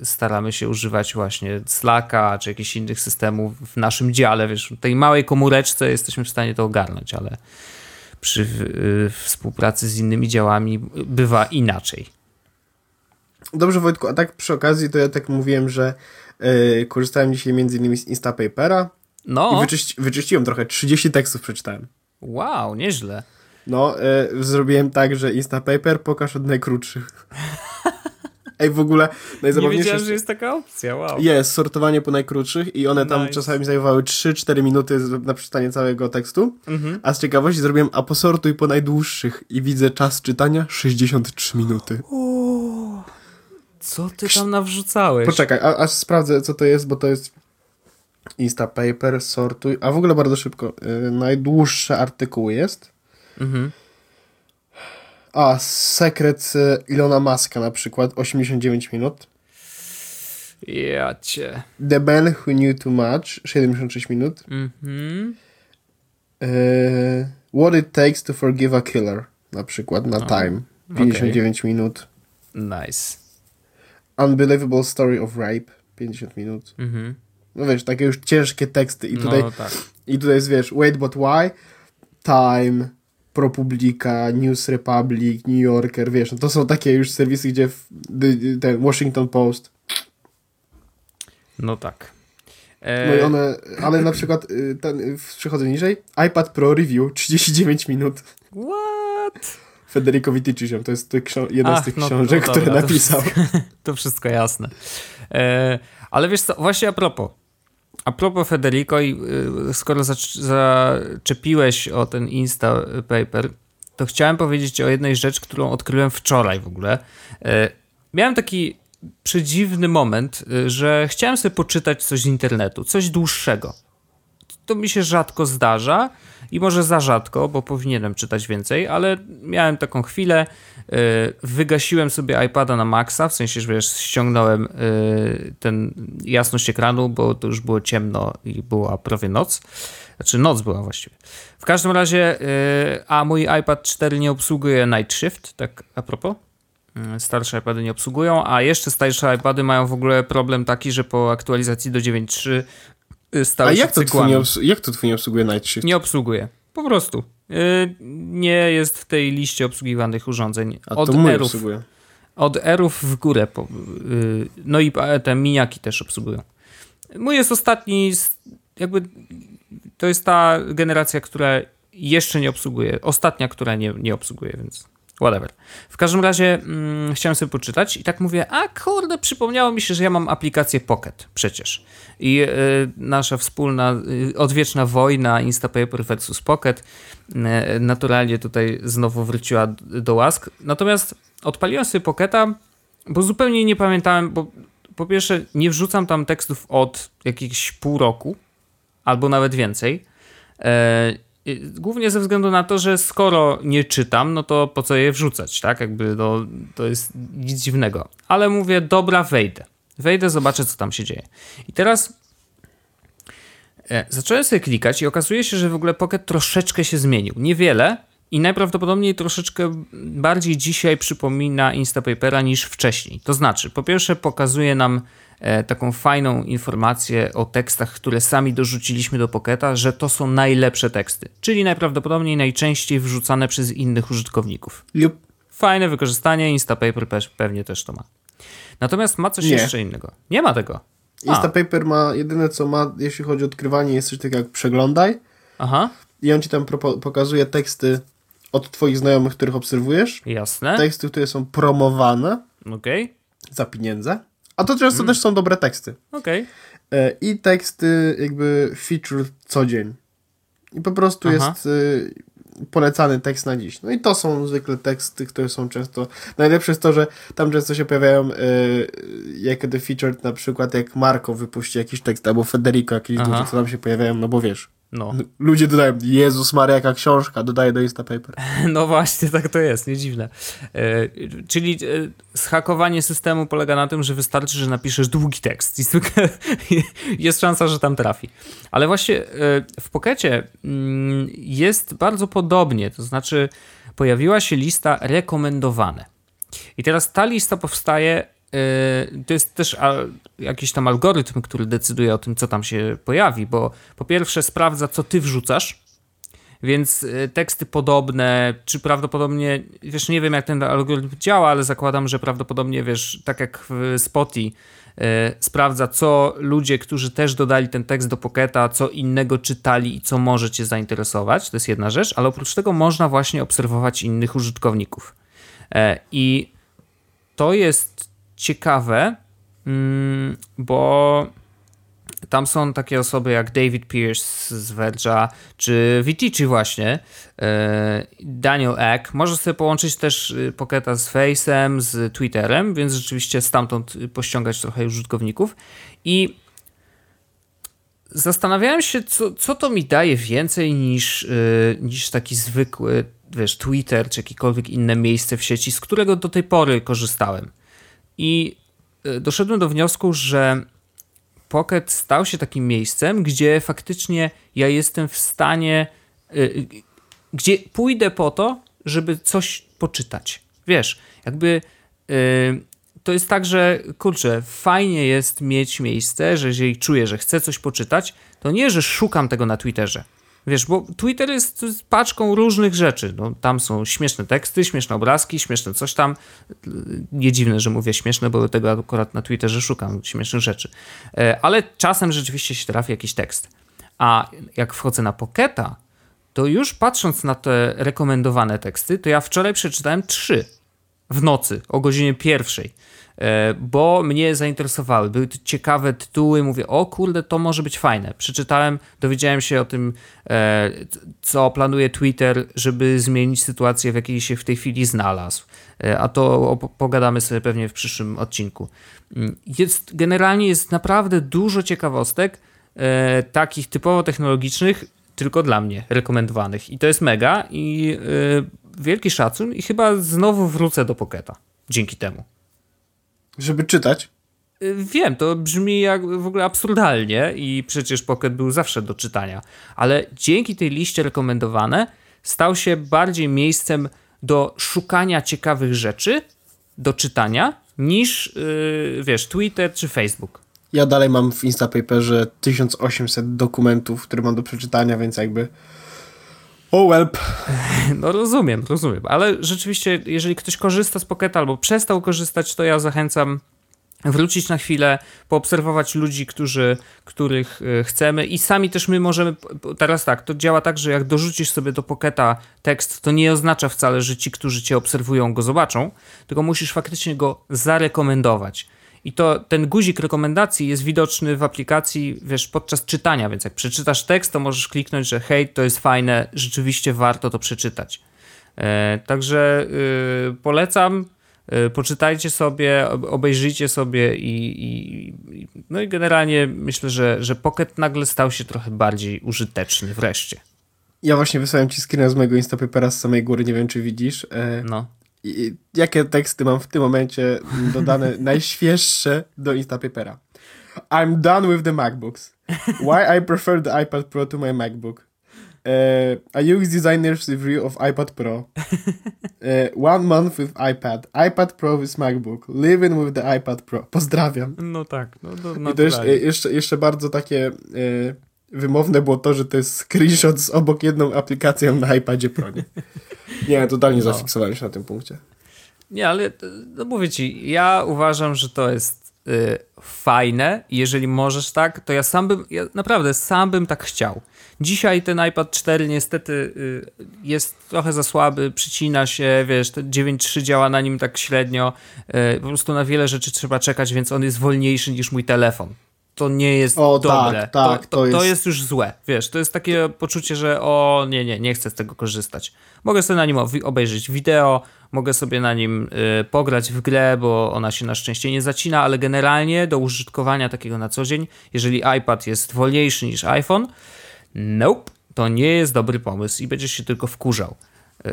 e, staramy się używać właśnie Slacka czy jakichś innych systemów w naszym dziale. Wiesz, w tej małej komóreczce jesteśmy w stanie to ogarnąć, ale przy współpracy z innymi działami bywa inaczej. Dobrze, Wojtku, a tak przy okazji to ja tak mówiłem, że yy, korzystałem dzisiaj między innymi z Instapapera. No. I wyczyści, wyczyściłem trochę, 30 tekstów przeczytałem. Wow, nieźle. No, y, zrobiłem tak, że Instapaper pokaż od najkrótszych. [LAUGHS] Ej, w ogóle najzabawniejsze... Nie wiedziałem, że jest taka opcja, wow. Jest, sortowanie po najkrótszych i one tam nice. czasami zajmowały 3-4 minuty na przeczytanie całego tekstu, mhm. a z ciekawości zrobiłem a posortuj po najdłuższych i widzę czas czytania 63 minuty. O, co ty tam nawrzucałeś? Poczekaj, aż sprawdzę co to jest, bo to jest Instapaper, sortuj. A w ogóle bardzo szybko. Yy, najdłuższe artykuły jest. Mhm. A, sekret y, Ilona Maska na przykład, 89 minut. Ja cię. The Man Who Knew Too Much, 76 minut. Mhm. Yy, What It Takes to Forgive a Killer, na przykład, na Time. 59 okay. minut. Nice. Unbelievable Story of Rape, 50 minut. Mhm. No wiesz, takie już ciężkie teksty. I tutaj, no, tak. i tutaj jest, wiesz, Wait But Why, Time, ProPublica, News Republic, New Yorker, wiesz, no to są takie już serwisy, gdzie ten Washington Post. No tak. No i e, one, ale na przykład y, ten, przechodzę niżej, iPad Pro Review, 39 minut. What? Federico Viticci, to jest jedna Ach, z tych no, książek, no, które napisał. To [LAUGHS] wszystko, to wszystko jasne. E, ale wiesz co, właśnie a propos, a propos Federico, y, skoro zaczepiłeś o ten Insta Paper, to chciałem powiedzieć o jednej rzecz, którą odkryłem wczoraj w ogóle. Y, miałem taki przedziwny moment, y, że chciałem sobie poczytać coś z internetu, coś dłuższego. To mi się rzadko zdarza i może za rzadko, bo powinienem czytać więcej, ale miałem taką chwilę, y, wygasiłem sobie iPada na maksa, w sensie, że wiesz, ściągnąłem y, ten jasność ekranu, bo to już było ciemno i była prawie noc. Znaczy noc była właściwie. W każdym razie, y, a mój iPad 4 nie obsługuje Night Shift, tak a propos. mm, starsze iPady nie obsługują, a jeszcze starsze iPady mają w ogóle problem taki, że po aktualizacji do 9.3 y, stały A się jak to, twój cyklami. nie jak to twój nie obsługuje Night Shift? Nie obsługuje. Po prostu. Y, Nie jest w tej liście obsługiwanych urządzeń. A Od to mój Erów, obsługuje. od Erów w górę. po- y, No i te miniaki też obsługują. Mój jest ostatni, jakby to jest ta generacja, która jeszcze nie obsługuje. Ostatnia, która nie, nie obsługuje, więc whatever. W każdym razie mm, chciałem sobie poczytać i tak mówię, a kurde, przypomniało mi się, że ja mam aplikację Pocket przecież. I y, nasza wspólna, y, odwieczna wojna Instapaper versus Pocket y, naturalnie tutaj znowu wróciła do łask. Natomiast odpaliłem sobie Pocketa, bo zupełnie nie pamiętałem, bo po pierwsze nie wrzucam tam tekstów od jakiegoś pół roku, albo nawet więcej. I Głównie ze względu na to, że skoro nie czytam, no to po co je wrzucać, tak? Jakby no, to jest nic dziwnego. Ale mówię, dobra, wejdę. Wejdę, zobaczę, co tam się dzieje. I teraz e, zacząłem sobie klikać i okazuje się, że w ogóle Pocket troszeczkę się zmienił. Niewiele i najprawdopodobniej troszeczkę bardziej dzisiaj przypomina Instapapera niż wcześniej. To znaczy, po pierwsze pokazuje nam taką fajną informację o tekstach, które sami dorzuciliśmy do Pocketa, że to są najlepsze teksty, czyli najprawdopodobniej najczęściej wrzucane przez innych użytkowników. Lub Fajne wykorzystanie, Instapaper pe- pewnie też to ma. Natomiast ma coś Nie. jeszcze innego. Nie ma tego. Instapaper ma, jedyne co ma, jeśli chodzi o odkrywanie, jest coś takiego jak przeglądaj aha, i on ci tam pokazuje teksty od twoich znajomych, których obserwujesz. jasne. Teksty, które są promowane Okej, za pieniądze. A to często Mm. też są dobre teksty. okej. E, I teksty jakby feature co dzień. I po prostu Aha. jest y, polecany tekst na dziś. No i to są zwykle teksty, które są często... Najlepsze jest to, że tam często się pojawiają y, jako the featured na przykład jak Marco wypuści jakiś tekst, albo Federico jakiś Aha. duży, co tam się pojawiają, no bo wiesz. No. Ludzie dodają, Jezus Maria, jaka książka, dodaje do Instapaper. [LAUGHS] No właśnie, tak to jest, nie dziwne. E, czyli e, zhakowanie systemu polega na tym, że wystarczy, że napiszesz długi tekst i zwykle [LAUGHS] jest szansa, że tam trafi. Ale właśnie e, w Pokecie mm, jest bardzo podobnie, to znaczy pojawiła się lista rekomendowane. I teraz ta lista powstaje. E, To jest też jakiś tam algorytm, który decyduje o tym, co tam się pojawi, bo po pierwsze sprawdza, co ty wrzucasz, więc e, teksty podobne, czy prawdopodobnie, wiesz, nie wiem jak ten algorytm działa, ale zakładam, że prawdopodobnie, wiesz, tak jak w Spotify, e, sprawdza, co ludzie, którzy też dodali ten tekst do Pocketa, co innego czytali i co może cię zainteresować. To jest jedna rzecz, ale oprócz tego można właśnie obserwować innych użytkowników. E, I to jest ciekawe, mm, bo tam są takie osoby jak David Pierce z Verge'a, czy Vitici właśnie, e, Daniel Eck. Może sobie połączyć też y, Pocketa z Face'em, z Twitterem, więc rzeczywiście stamtąd pościągać trochę użytkowników. I zastanawiałem się, co, co to mi daje więcej niż, y, niż taki zwykły, wiesz, Twitter, czy jakiekolwiek inne miejsce w sieci, z którego do tej pory korzystałem. I y, doszedłem do wniosku, że Pocket stał się takim miejscem, gdzie faktycznie ja jestem w stanie, y, y, gdzie pójdę po to, żeby coś poczytać. Wiesz, jakby to jest tak, że kurczę, fajnie jest mieć miejsce, że jeżeli czuję, że chcę coś poczytać, to nie, że szukam tego na Twitterze. Wiesz, bo Twitter jest paczką różnych rzeczy. No, tam są śmieszne teksty, śmieszne obrazki, śmieszne coś tam. Nie dziwne, że mówię śmieszne, bo tego akurat na Twitterze szukam śmiesznych rzeczy. E, Ale czasem rzeczywiście się trafi jakiś tekst. A jak wchodzę na Pocketa, to już patrząc na te rekomendowane teksty, to ja wczoraj przeczytałem trzy w nocy o godzinie pierwszej, e, bo mnie zainteresowały. Były to ciekawe tytuły. Mówię, o kurde, to może być fajne. Przeczytałem, dowiedziałem się o tym, e, co planuje Twitter, żeby zmienić sytuację, w jakiej się w tej chwili znalazł. E, A to pogadamy sobie pewnie w przyszłym odcinku. Mm, Jest, generalnie jest naprawdę dużo ciekawostek, takich typowo technologicznych, tylko dla mnie rekomendowanych. I to jest mega i wielki szacun i chyba znowu wrócę do Pocketa dzięki temu. Żeby czytać. Y, Wiem, to brzmi jak w ogóle absurdalnie i przecież Pocket był zawsze do czytania, ale dzięki tej liście rekomendowane stał się bardziej miejscem do szukania ciekawych rzeczy do czytania niż, yy, wiesz, Twitter czy Facebook. Ja dalej mam w Instapaperze 1800 dokumentów, które mam do przeczytania, więc jakby oh welp. [LAUGHS] No rozumiem, rozumiem, ale rzeczywiście, jeżeli ktoś korzysta z Pocketa albo przestał korzystać, to ja zachęcam wrócić na chwilę, poobserwować ludzi, którzy, których e, chcemy i sami też my możemy, teraz tak, to działa tak, że jak dorzucisz sobie do Pocketa tekst, to nie oznacza wcale, że ci, którzy cię obserwują, go zobaczą, tylko musisz faktycznie go zarekomendować. I to ten guzik rekomendacji jest widoczny w aplikacji, wiesz, podczas czytania, więc jak przeczytasz tekst, to możesz kliknąć, że hej, to jest fajne, rzeczywiście warto to przeczytać. E, także y, polecam, y, poczytajcie sobie, obejrzyjcie sobie i, i, no i generalnie myślę, że, że Pocket nagle stał się trochę bardziej użyteczny wreszcie. Ja właśnie wysłałem ci screena z mojego Instapapera z samej góry, nie wiem czy widzisz. E, no. I, jakie teksty mam w tym momencie dodane [LAUGHS] najświeższe do Instapapera. I'm done with the MacBooks. Why I prefer the iPad Pro to my MacBook. Uh, I use designer's review of iPad Pro. [LAUGHS] Uh, one month with iPad. iPad Pro with MacBook. Living with the iPad Pro. Pozdrawiam. No tak. No, no, I to jeszcze, jeszcze, jeszcze bardzo takie e, wymowne było to, że to jest screenshot z obok jedną aplikacją na iPadzie Pro. Nie? Nie, totalnie no. zafiksowałem się na tym punkcie. Nie, ale no mówię ci, ja uważam, że to jest y, fajne. Jeżeli możesz tak, to ja sam bym, ja naprawdę sam bym tak chciał. Dzisiaj ten iPad 4 niestety y, jest trochę za słaby, przycina się, wiesz, 9.3 działa na nim tak średnio. Y, po prostu na wiele rzeczy trzeba czekać, więc on jest wolniejszy niż mój telefon to nie jest o, dobre. Tak, tak, to, to, to, jest... to, jest... już złe. Wiesz, to jest takie poczucie, że o nie, nie, nie chcę z tego korzystać. Mogę sobie na nim obejrzeć wideo, mogę sobie na nim y, pograć w grę, bo ona się na szczęście nie zacina, ale generalnie do użytkowania takiego na co dzień, jeżeli iPad jest wolniejszy niż iPhone, nope, to nie jest dobry pomysł i będziesz się tylko wkurzał. Y,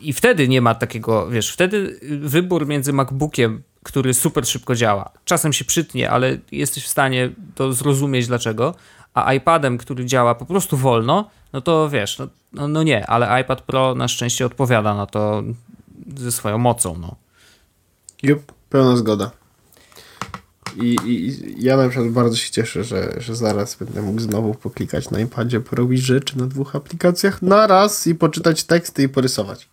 I wtedy nie ma takiego, wiesz, wtedy wybór między MacBookiem który super szybko działa. Czasem się przytnie, ale jesteś w stanie to zrozumieć dlaczego. A iPadem, który działa po prostu wolno, no to wiesz, no, no, no nie, ale iPad Pro na szczęście odpowiada na to ze swoją mocą. No. Jup, pełna zgoda. I, I, ja na przykład bardzo się cieszę, że, że zaraz będę mógł znowu poklikać na iPadzie, porobić rzeczy na dwóch aplikacjach na raz i poczytać teksty i porysować.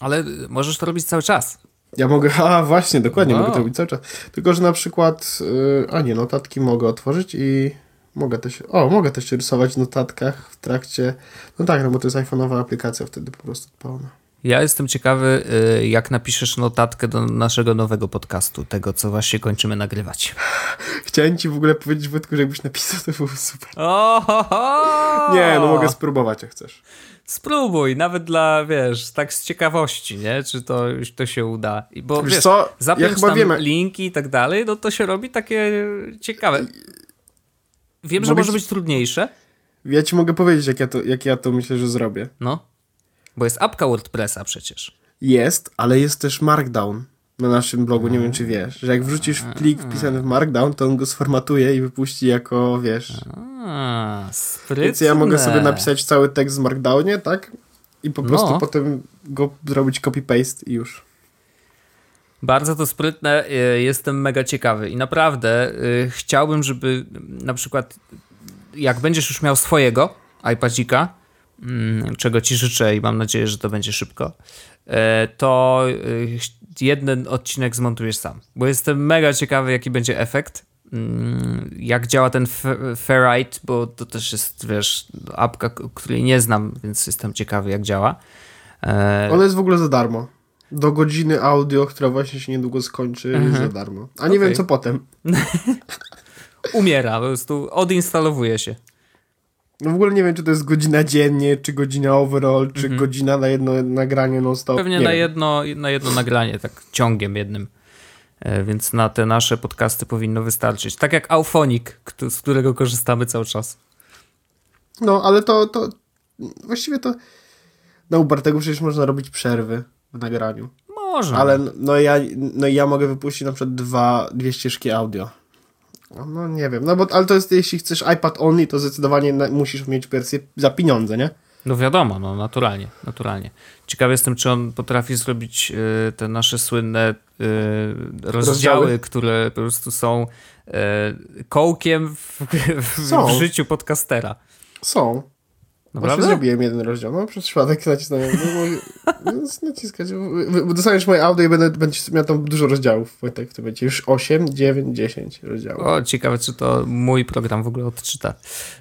Ale możesz to robić cały czas. Ja mogę, [LAUGHS] a właśnie, dokładnie, wow. mogę to robić cały czas. Tylko, że na przykład, yy, a nie, notatki mogę otworzyć i mogę też, o, mogę też rysować w notatkach w trakcie, no tak, no bo to jest iPhone'owa aplikacja wtedy po prostu pełna. Ja jestem ciekawy, y, jak napiszesz notatkę do naszego nowego podcastu, tego, co właśnie kończymy nagrywać. [SIGHS] Chciałem ci w ogóle powiedzieć, Wojtku, że jakbyś napisał, to było super. Ohoho! Nie, no mogę spróbować, jak chcesz. Spróbuj, nawet dla, wiesz, tak z ciekawości, nie? Czy to, to się uda. Bo wiesz, wiesz co? ja chyba tam wiem. linki i tak dalej, no to się robi takie ciekawe. Wiem, że może być trudniejsze. Ja ci mogę powiedzieć, jak ja, to, jak ja to myślę, że zrobię. No. Bo jest apka WordPressa przecież. Jest, ale jest też Markdown na naszym blogu, nie wiem czy wiesz, że jak wrzucisz plik wpisany w Markdown, to on go sformatuje i wypuści jako, wiesz... A, Więc ja mogę sobie napisać cały tekst w Markdownie, tak? I po prostu no. potem go zrobić copy-paste i już. Bardzo to sprytne, y, jestem mega ciekawy i naprawdę y, chciałbym, żeby na przykład jak będziesz już miał swojego iPadzika, mm, czego ci życzę i mam nadzieję, że to będzie szybko, y, to jeden odcinek zmontujesz sam. Bo jestem mega ciekawy, jaki będzie efekt. Jak działa ten Ferrite, bo to też jest, wiesz, apka, której nie znam, więc jestem ciekawy, jak działa. E... Ona jest w ogóle za darmo. Do godziny audio, która właśnie się niedługo skończy, mhm. jest za darmo. A nie okay. wiem, co potem. [LAUGHS] Umiera, po prostu odinstalowuje się. No w ogóle nie wiem, czy to jest godzina dziennie, czy godzina overall, czy mhm. godzina na jedno nagranie non-stop. Pewnie na jedno, na jedno nagranie, tak ciągiem jednym. E, więc na te nasze podcasty powinno wystarczyć. Tak jak Aufonik, z którego korzystamy cały czas. No, ale to, to właściwie to na Ubartego przecież można robić przerwy w nagraniu. Można. Ale no ja, no ja mogę wypuścić na przykład dwa, dwie ścieżki audio. No nie wiem, no bo ale to jest, jeśli chcesz iPad only, to zdecydowanie musisz mieć wersję za pieniądze, nie? No wiadomo, no naturalnie, naturalnie. Ciekawy jestem, czy on potrafi zrobić y, te nasze słynne rozdziały, Rozdziały? które po prostu są y, kołkiem w, w, w życiu podcastera. Są. Właśnie Naprawdę? zrobiłem jeden rozdział. No, przez przypadek nacisnąłem. No, no, naciskać. Dostaniesz moje audio i będę, będziesz miał tam dużo rozdziałów. Wojtek, to będzie już 8, 9, 10 rozdziałów. O, ciekawe, czy to mój program w ogóle odczyta.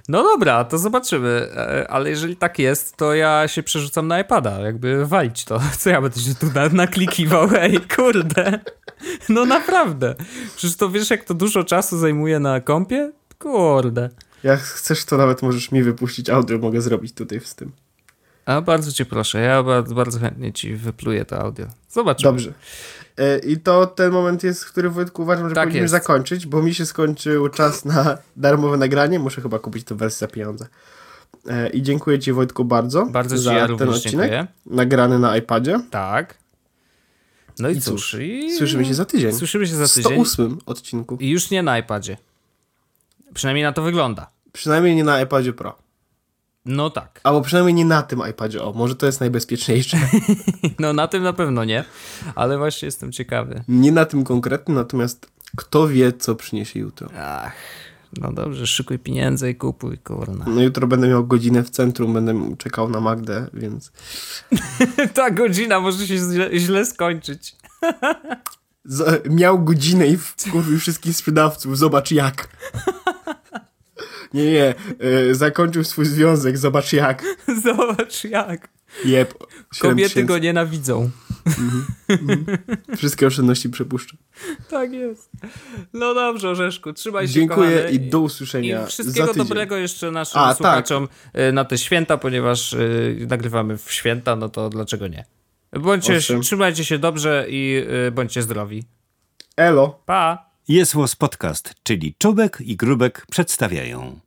No dobra, to zobaczymy. E, Ale jeżeli tak jest, to ja się przerzucam na iPada, jakby walić to. [LAUGHS] Co ja będę się tu na, naklikiwał? Ej, kurde. No naprawdę. Przecież to wiesz, jak to dużo czasu zajmuje na kompie? Kurde. Jak chcesz, to nawet możesz mi wypuścić audio, mogę zrobić tutaj z tym. A bardzo cię proszę, ja bardzo, bardzo chętnie ci wypluję to audio. Zobaczymy. Dobrze. E, I to ten moment jest, w którym Wojtku uważam, że Tak powinniśmy jest. zakończyć, bo mi się skończył czas na [LAUGHS] darmowe nagranie. Muszę chyba kupić tę wersję za pieniądze. E, I dziękuję Ci Wojtku bardzo, Bardzo za ja ten odcinek. dziękuję. Nagrany na iPadzie. Tak. No i, I cóż. I... Słyszymy się za tydzień. Słyszymy się za W tydzień. 108 odcinku. I już nie na iPadzie. Przynajmniej na to wygląda. Przynajmniej nie na iPadzie Pro. No tak. [LAUGHS] Albo przynajmniej nie na tym iPadzie. O, może to jest najbezpieczniejsze. [LAUGHS] No na tym na pewno nie, ale właśnie jestem ciekawy. nie na tym konkretnym, natomiast kto wie, co przyniesie jutro. Ach, no dobrze, szykuj pieniądze i kupuj, kurna. No jutro będę miał godzinę w centrum, będę czekał na Magdę, więc [LAUGHS] Ta godzina może się źle, źle skończyć. Z, miał godzinę i wkurwił wszystkich sprzedawców. Zobacz jak. Nie, nie. Y, zakończył swój związek. Zobacz jak. [LAUGHS] Zobacz jak. Jeb. Kobiety go nienawidzą. Wszystkie oszczędności przepuszczę. Tak jest. No dobrze, Orzeszku, trzymaj się, Dziękuję kochany. i do usłyszenia I wszystkiego dobrego jeszcze naszym A, tak. słuchaczom y, na te święta, ponieważ y, nagrywamy w święta, no to dlaczego nie? Bądźcie, Owszem. trzymajcie się dobrze i y, bądźcie zdrowi. Elo. Pa! Jest Podcast, czyli Czubek i Grubek przedstawiają.